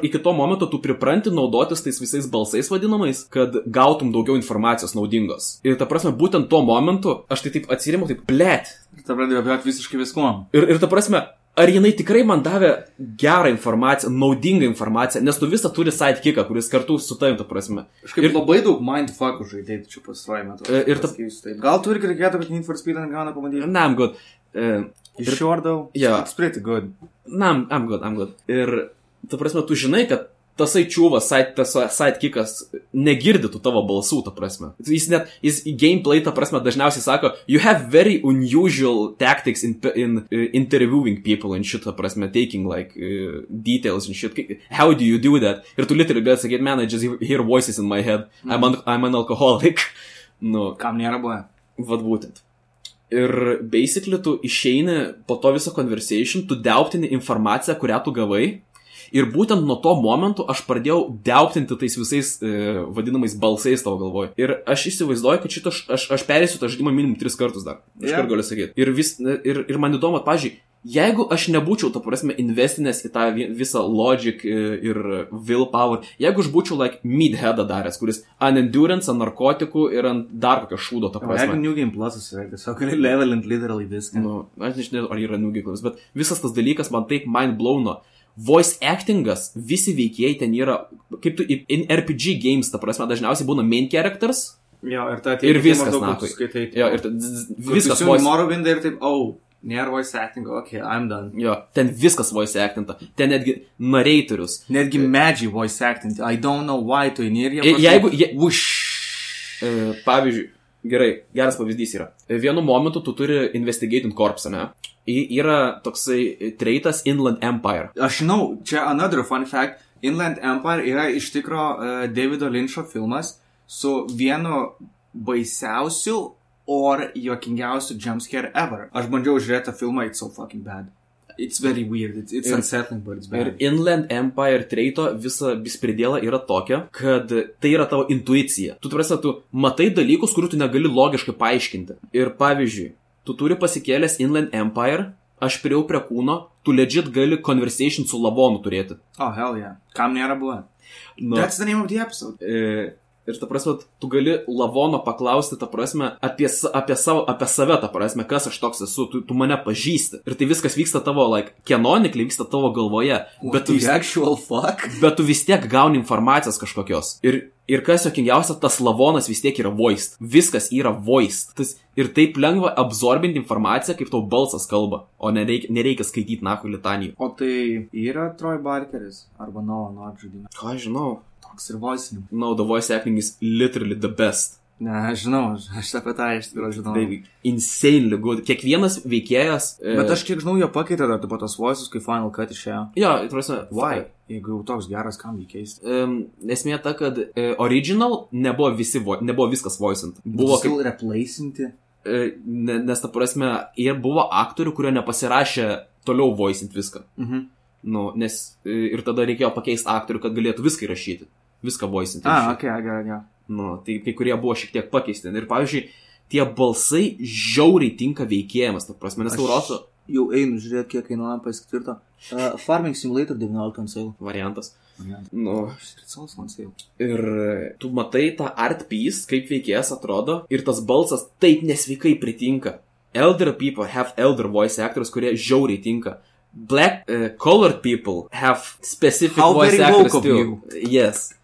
Speaker 1: iki to momento tu pripranti naudotis tais visais balsais vadinamais, kad gautum daugiau informacijos naudingos. Ir, ta prasme, būtent tuo momentu aš tai taip atsirimu, taip plėt.
Speaker 2: Ta pradėjo apie visiškai viskuom.
Speaker 1: Ir, ir ta prasme, ar jinai tikrai man davė gerą informaciją, naudingą informaciją, nes tu visą turi sidekicką, kuris kartu su tavim, ta prasme.
Speaker 2: Kažkaip ir labai daug mindfuckų žaidėjai čia pastaruoju metu.
Speaker 1: E, ir ta...
Speaker 2: Gal tu irgi reikėtų, kad Need for Speed gauna pamatyti?
Speaker 1: Na, I'm good. Uh,
Speaker 2: ir šordau.
Speaker 1: Yeah.
Speaker 2: It's pretty good.
Speaker 1: Na, I'm, I'm good, I'm good. Ir, ta prasme, tu žinai, kad tasai čiūvas, side, sidekickas negirdytų tavo balsų, ta prasme. Jis net, jis į gameplay, ta prasme, dažniausiai sako, you have very unusual tactics in, in uh, interviewing people and shit, ta prasme, taking like uh, details and shit. How do you do that? Ir tu literally gali sakyti, man, I just hear voices in my head. Mm. I'm, an, I'm an alcoholic. [LAUGHS] nu,
Speaker 2: Kam nėra buvę?
Speaker 1: Vad būtent. Ir basically tu išeini po to viso conversation, tu deutini informaciją, kurią tu gavai Ir būtent nuo to momento aš pradėjau deuptinti tais visais e, vadinamais balsais tavo galvoj. Ir aš įsivaizduoju, kad šitą aš, aš, aš perėsiu tą žaidimą minimum tris kartus dar. Aš yeah. galiu sakyti. Ir, vis, ir, ir man įdomu, pažiūrėjau, Jeigu aš nebūčiau, ta prasme, investinęs į tą visą logic e, ir willpower, jeigu aš būčiau, like, midheadą daręs, kuris ant endurance, ant narkotikų ir ant dar kokio šūdo, ta prasme.
Speaker 2: Jeigu New Game Plus yra, tiesiog [LAUGHS] levelint literally viską.
Speaker 1: Nu, aš nežinau, ar yra New Game Plus, bet visas tas dalykas man taip mind blowno voice actingas, visi veikėjai ten yra, kaip tu, in RPG games, ta prasme, dažniausiai būna main characters.
Speaker 2: Jo, ir, ta,
Speaker 1: ir viskas, na,
Speaker 2: skaitai.
Speaker 1: Jo, ir ta, viskas.
Speaker 2: Voice... Morrowindą ir taip, oh, nėra voice acting, ok, I'm done.
Speaker 1: Jo, ten viskas voice actinta, ten netgi narratorius.
Speaker 2: Netgi medžiai voice actinti, I don't know why tu įnirė.
Speaker 1: Jeigu, je, už, e, pavyzdžiui, gerai, geras pavyzdys yra. Vienu momentu tu turi investigating corpse, ne? yra toksai treitas Inland Empire.
Speaker 2: Aš žinau, čia another fun fact. Inland Empire yra iš tikro uh, Davido Lynčio filmas su vienu baisiausiu or juokingiausiu jumpscare ever. Aš bandžiau žiūrėti tą filmą, it's so fucking bad. It's very weird, it's, it's ir, unsettling, but it's bad.
Speaker 1: Ir Inland Empire treito visa bispridėla yra tokia, kad tai yra tavo intuicija. Tu, tu, tu matai dalykus, kurių tu negali logiškai paaiškinti. Ir pavyzdžiui, tu turi pasikėlęs Inland Empire, aš priejau prie kūno, tu legit gali conversation su lavonu turėti.
Speaker 2: Oh, hell yeah. Kam nėra buvę? No. That's the name of the episode.
Speaker 1: E, ir ta prasme, tu gali lavono paklausti, ta prasme, apie, apie, savo, apie save, ta prasme, kas aš toks esu, tu, tu mane pažįsti. Ir tai viskas vyksta tavo, like, canonically vyksta tavo galvoje.
Speaker 2: What bet tu, vis, actual fuck?
Speaker 1: bet tu vis tiek gauni informacijos kažkokios. Ir Ir kas jokingiausia, tas lavonas vis tiek yra voiced. Viskas yra voiced. Tas, ir taip lengva absorbinti informaciją, kaip tau balsas kalba, o nereikia, nereikia skaityti nahu litanijų.
Speaker 2: O tai yra Troy Barkeris arba Noah Nord žaidimas?
Speaker 1: Ką žinau.
Speaker 2: Toks ir voicing.
Speaker 1: No, the voice acting is literally the best.
Speaker 2: Ne, aš žinau, aš apie tą iš tikrųjų žinau. Tai
Speaker 1: insanely good. Kiekvienas veikėjas.
Speaker 2: E, Bet aš kiek žinau, jie pakeitė dar taip pat tos voices, kai Final Cut išėjo.
Speaker 1: Jo, prasme.
Speaker 2: Why? Jeigu jau toks geras, kam jį keisti?
Speaker 1: Um, esmė ta, kad uh, original nebuvo, visi, nebuvo viskas voicint. Buvo
Speaker 2: kaip... replacinti.
Speaker 1: Uh, nes ta prasme, ir buvo aktorių, kurie nepasirašė toliau voicint viską.
Speaker 2: Mhm.
Speaker 1: Nu, nes e, ir tada reikėjo pakeisti aktorių, kad galėtų viską įrašyti. Viską voicinti.
Speaker 2: A, ok, gerai, gerai.
Speaker 1: Nu, tai kai kurie buvo šiek tiek pakeisti. Ir pavyzdžiui, tie balsai žiauriai tinka veikėjams, ta prasme, nes
Speaker 3: Aš-
Speaker 1: Euroso
Speaker 3: Jau einu žiūrėti, kiek kainuoja PS4. Uh, Farming Simulator 19 ant sale.
Speaker 1: variantas. Nu,
Speaker 3: Sales ant sale.
Speaker 1: ir tu matai tą art piece, kaip veikėjas atrodo, ir tas balsas taip nesveikai pritinka. Elder people have elder voice actors, kurie žiauriai tinka. Black uh, colored people have specific
Speaker 2: How
Speaker 1: voice actors. Yes.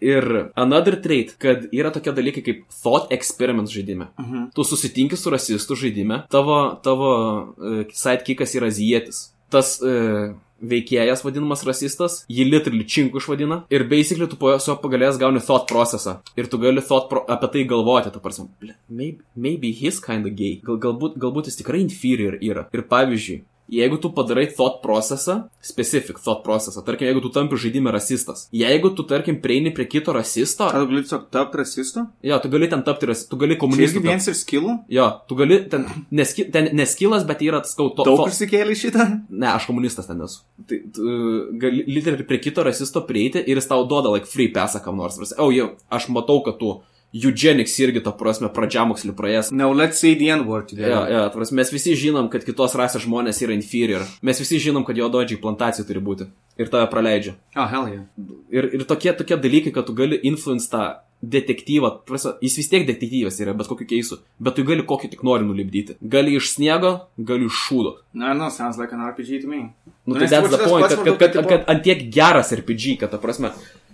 Speaker 1: Ir another trait, kad yra tokie dalykai kaip thought experiments žaidime.
Speaker 2: Mhm.
Speaker 1: Tu susitinki su rasistu žaidime, tavo, tavo uh, sidekickas yra azijietis. Tas uh, veikėjas vadinamas rasistas, jį literally činku išvadina. Ir basically tu po jo pagalės gauni thought procesą. Ir tu gali thought pro apie tai galvoti, tu prasme, "Ble, maybe, maybe he's kinda gay. Gal, galbūt, galbūt jis tikrai inferior yra. Ir pavyzdžiui, Jeigu tu padarai thought procesą, specific thought procesą, tarkim, jeigu tu tampi žaidime rasistas, jeigu tu, tarkim, prieini prie kito rasisto,
Speaker 2: Ar gali tiesiog tapti rasistu?
Speaker 1: jo, tu gali ten tapti rasistu, tu gali
Speaker 2: Čia irgi vienas ir skilų?
Speaker 1: Jo, tu gali, ten, neski, ten neskilas, bet yra tas kauto.
Speaker 2: Daug išsikėlė šitą?
Speaker 1: Ne, aš komunistas ten esu. Tai tu, gali literally prie kito rasisto prieiti ir jis tau duoda, like, free pesą kam nors. O, jau, aš matau, kad tu eugenics irgi, to prasme, pradžiamokslį praėjęs.
Speaker 2: Now let's say the N-word.
Speaker 1: Jo, jo, ta prasme, mes visi žinom, kad kitos rasės žmonės yra inferior. Mes visi žinom, kad jo dodžiai plantacijų turi būti. Ir tave praleidžia.
Speaker 2: Oh, hell yeah.
Speaker 1: Ir, ir tokie, tokie dalykai, kad tu gali influence tą detektyvą, ta prasme, jis vis tiek detektyvas yra, bet kokiu keisu, bet tu gali kokį tik nori nulipdyti. Gali iš sniego, gali iš šūdo.
Speaker 2: No, no, sounds like an RPG to me.
Speaker 1: Nu, tai that's the point, kad, kad, kad, kad ant tiek geras RPG, kad ta prasme,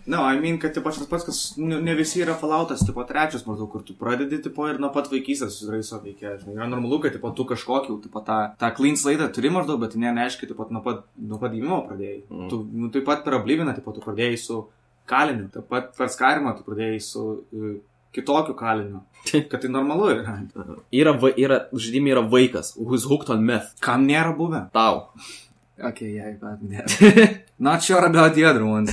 Speaker 2: No, I mean, kad tipo šitas pats, kas nu, ne visi yra falautas, tipo trečias maždaug, kur tu pradedi, tipo, ir nuo pat vaikystės savo veikia. Žinai, yra normalu, kad, tipo, tu kažkokį, tipo, tą, tą clean slate turi maždaug, bet ne, neaiškiai, tipo, nuo pat, nuo pat gimimo pradėjai.
Speaker 1: Mm.
Speaker 2: Tu, nu, taip pat per obliviną, tipo, tu pradėjai su kaliniu, taip pat per skarimą tu pradėjai su uh, kitokiu kaliniu. [LAUGHS] Kad tai normalu yra.
Speaker 1: yra, va, yra žaidime yra vaikas, who's hooked on meth.
Speaker 2: Kam nėra buvę?
Speaker 1: Tau.
Speaker 2: Okay, yeah, but yeah. Not sure about the other ones.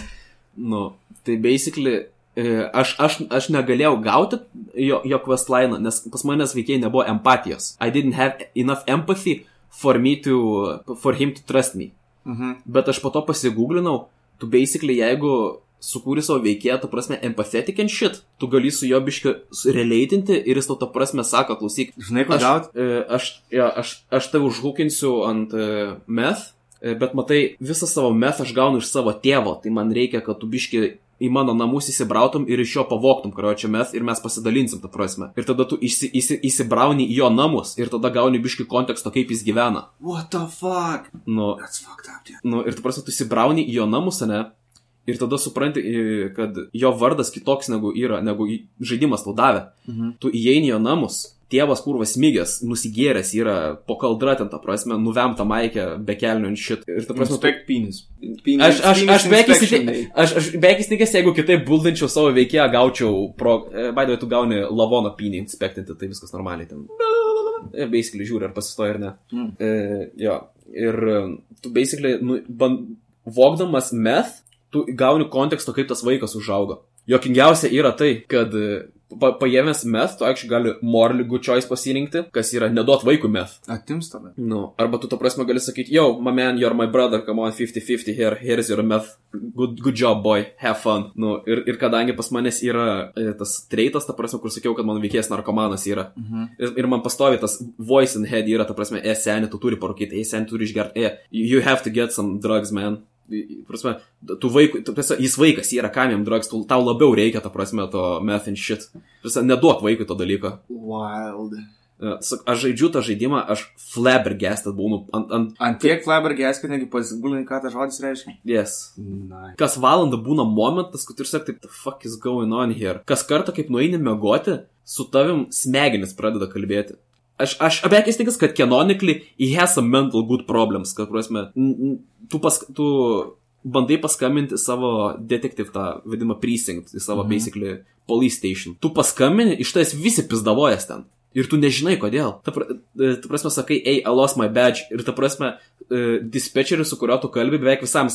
Speaker 1: Nu, tai basically, e, aš, aš, aš negalėjau gauti jo, jo questline, nes pas manęs veikiai nebuvo empatijos. I didn't have enough empathy for me to, for him to trust me.
Speaker 2: Mhm.
Speaker 1: Bet aš po to pasigūglinau, tu basically, jeigu sukūri savo veikėją, tu prasme, empathetic and shit, tu gali su jo biškiu relaitinti ir jis tau tą prasme sako, klausyk,
Speaker 2: Žinai, ko
Speaker 1: aš,
Speaker 2: gauti?
Speaker 1: e, aš, ja, aš, aš tave užhukinsiu ant uh, meth, bet matai, visą savo meth aš gaunu iš savo tėvo, tai man reikia, kad tu biški į mano namus įsibrautum ir iš jo pavoktum, kurio čia mes ir mes pasidalinsim tą prasme. Ir tada tu įsi, įsi, įsibrauni į jo namus ir tada gauni biški konteksto, kaip jis gyvena.
Speaker 2: What the fuck?
Speaker 1: Nu,
Speaker 2: That's fucked up, dude.
Speaker 1: nu, ir tu prasme, tu įsibrauni į jo namus, ne? Ir tada supranti, kad jo vardas kitoks negu yra, negu žaidimas tau davė.
Speaker 2: Mhm.
Speaker 1: Tu įeini jo namus, tėvas kurvas smygęs, nusigėręs yra po kaldra ten, ta prasme, nuvemta maikė, be kelnių ant šit. Ir ta prasme, tu,
Speaker 2: Inspect penis. penis
Speaker 1: aš, aš,
Speaker 2: penis
Speaker 1: aš beveik
Speaker 2: day.
Speaker 1: aš, aš beveik įsitikinęs, jeigu kitaip buldančiau savo veikėją, gaučiau pro, e, baidavai, tu gauni lavoną pynį inspektinti, tai viskas normaliai ten. E, Basically žiūri, ar pasistoja ar ne.
Speaker 2: Mm.
Speaker 1: E, jo, ir e, tu basically, nu, ban, vogdamas meth, tu gauni konteksto, kaip tas vaikas užaugo. Jokingiausia yra tai, kad pa, paėmęs meth, tu actually gali morally good choice pasirinkti, kas yra neduot vaikui meth.
Speaker 2: Atims tada.
Speaker 1: Nu, arba tu to prasme gali sakyti, yo, my man, you're my brother, come on, 50-50 here, here's your meth, good, good job, boy, have fun. Nu, ir, ir kadangi pas manęs yra e, tas treitas, ta prasme, kur sakiau, kad mano veikėjas narkomanas yra.
Speaker 2: Mhm.
Speaker 1: Ir, ir man pastovi tas voice in head yra, ta prasme, e, seniai, tu turi parūkyti, e, seniai, tu turi išgerti, e, you have to get some drugs, man. Prasme, tu vaikui, tu, prasme, jis vaikas, jis yra kam jam drugs, tu, tau labiau reikia, ta prasme, to meth and shit. Prasme, neduok vaikui to dalyko.
Speaker 2: Wild.
Speaker 1: Aš žaidžiu tą žaidimą, aš flabbergasted būnu ant, ant,
Speaker 2: Ant tiek flabbergas, kad negi pasigūlinai, ką tas žodis reiškia.
Speaker 1: yes.
Speaker 2: Na.
Speaker 1: Kas valandą būna momentas, kad ir sakai, the fuck is going on here. Kas kartą, kaip nueini mėgoti, su tavim smegenis pradeda kalbėti. Aš, aš įstikinęs, kad canonically he has some mental good problems, kad, prasme, tu, pas, tu bandai paskambinti savo detektyv tą vadimą precinct, į savo
Speaker 2: Mhm.
Speaker 1: basically police station. Tu paskambini, iš tais visi pizdavojas ten. Ir tu nežinai kodėl. Ta, pra, e, ta prasme, sakai, hey, I lost my badge. Ir ta prasme, uh, dispečeris, su kuriuo tu kalbi, beveik visam,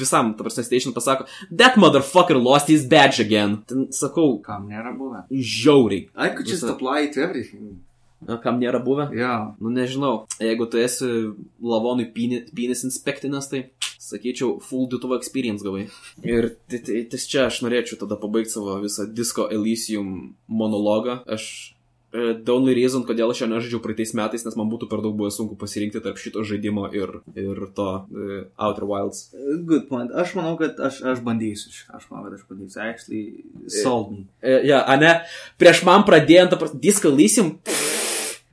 Speaker 1: visam, ta prasme, station pasako, that motherfucker lost his badge again. Ten sakau,
Speaker 2: Kam nėra buvę?
Speaker 1: žiauriai.
Speaker 2: I could just
Speaker 1: Visa-
Speaker 2: apply to everything.
Speaker 1: Na, kam nėra buvę?
Speaker 2: Yeah.
Speaker 1: Nu, nežinau. Jeigu tu esi lavonui pinis inspektinės, tai sakyčiau, full dutuvo experience gavai. Ir ti- ti- ties čia aš norėčiau tada pabaigti savo visą Disco Elysium monologą. Aš e, The only reason, kodėl aš jo nežaidžiau praeitais metais, nes man būtų per daug buvę sunku pasirinkti tarp šito žaidimo ir, ir to uh, Outer Wilds.
Speaker 3: Good point. Aš manau, kad aš, aš bandysiu. Aš manau, kad aš bandysiu. Actually, sold me.
Speaker 1: E, ja, ane, prieš man pradėjant, Disco Elysium, pff,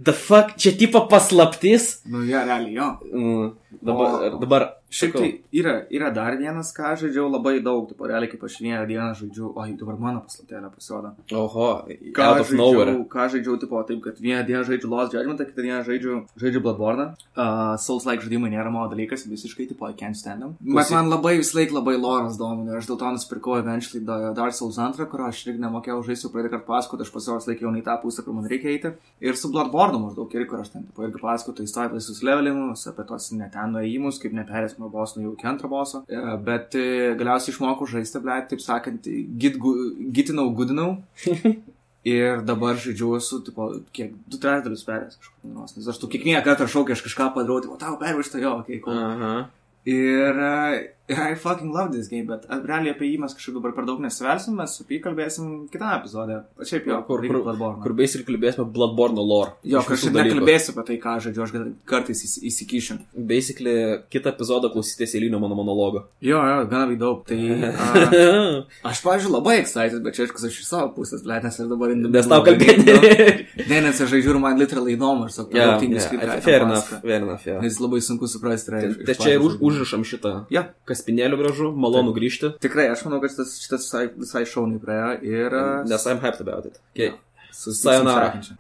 Speaker 1: the fuck, čia tipo paslaptis.
Speaker 2: Nu, ja, realiai, jo.
Speaker 1: Mm, dabar,
Speaker 2: O-
Speaker 1: dabar,
Speaker 2: Šiaip tai yra, yra dar vienas, ką aš žaidžiau labai daug, tipo, realiai kaip aš vieną dieną žaidžiau, oi, dabar mano paslaptėlė pasirodo.
Speaker 1: oho,
Speaker 2: Ką
Speaker 1: nowhere.
Speaker 2: žaidžiau, ką žaidžiau, tipo, taip, kad vieną dieną žaidžiu Lost Judgment, kitą dieną žaidžiu, žaidžiu Bloodborne. Uh, Souls-like žaidimai nėra mano dalykas, visiškai, tipo, I can't stand them. Bet man labai vis laik labai loras domina, ir aš dėl to nusipirkau eventually da- Dark Souls 2, kur aš irgi nemokėjau žaisti, praeitą kartą pasakoti, aš pasiros laikiau ne tą pusę, kur man reikia eiti. Ir su Bloodborne maždaug irgi, kur aš ten, tipo, irgi pasakoju istoriją apie visus levelimus, apie tos neten nuėjimus, kaip neperės nuo boso, jau iki antro boso. Bet e, galiausiai išmokau žaisti, ble, taip sakant, git, gu- gitinau, gudinau. [LAUGHS] Ir dabar žaidžiu su, tipo, kiek, du trečdalius perės kažkur. nors, Nes aš tu kiekvieną kartą šaukiu, aš kažką padarau, tipo, tau pervišta jo, okei, okay, cool.
Speaker 1: Aha.
Speaker 2: Ir, ir [LAUGHS] I fucking love this game, bet realiai apie jį mes kažkaip dabar per daug nesivelsim, mes apie jį kalbėsim kitame epizode. O šiaip jo,
Speaker 1: kur, kur,
Speaker 2: Bloodborne.
Speaker 1: kur basically kalbėsime Bloodborne lore.
Speaker 2: Jo, kažkaip nekalbėsiu apie tai, ką žaidžiu, aš kartais įs- įsikišiu.
Speaker 1: Basically, kitą epizodą klausytės eilinio mano monologo.
Speaker 2: Jo, jo, gana daug. Tai [LAUGHS] a, aš, pavyzdžiui, labai excited, bet čia aš iš savo pusės, blėt, nes aš dabar...
Speaker 1: Nes tau kalbėti.
Speaker 2: Ne, nes aš žaidžiu ir man literally įdomu, aš sakau,
Speaker 1: Yeah, yeah, fair enough, fair enough, yeah.
Speaker 2: Nes labai sunku suprasti. iš-
Speaker 1: Tai
Speaker 2: iš
Speaker 1: čia ir užrašam šitą
Speaker 2: Jo,
Speaker 1: kaspinėlių gražu, malonu grįžti,
Speaker 2: tikrai, aš manau, kad šitas, šitas visai, visai šauniai praėjo ir...
Speaker 1: nes I'm hyped about it. Okay.
Speaker 2: Susitiksim
Speaker 1: Sayonara.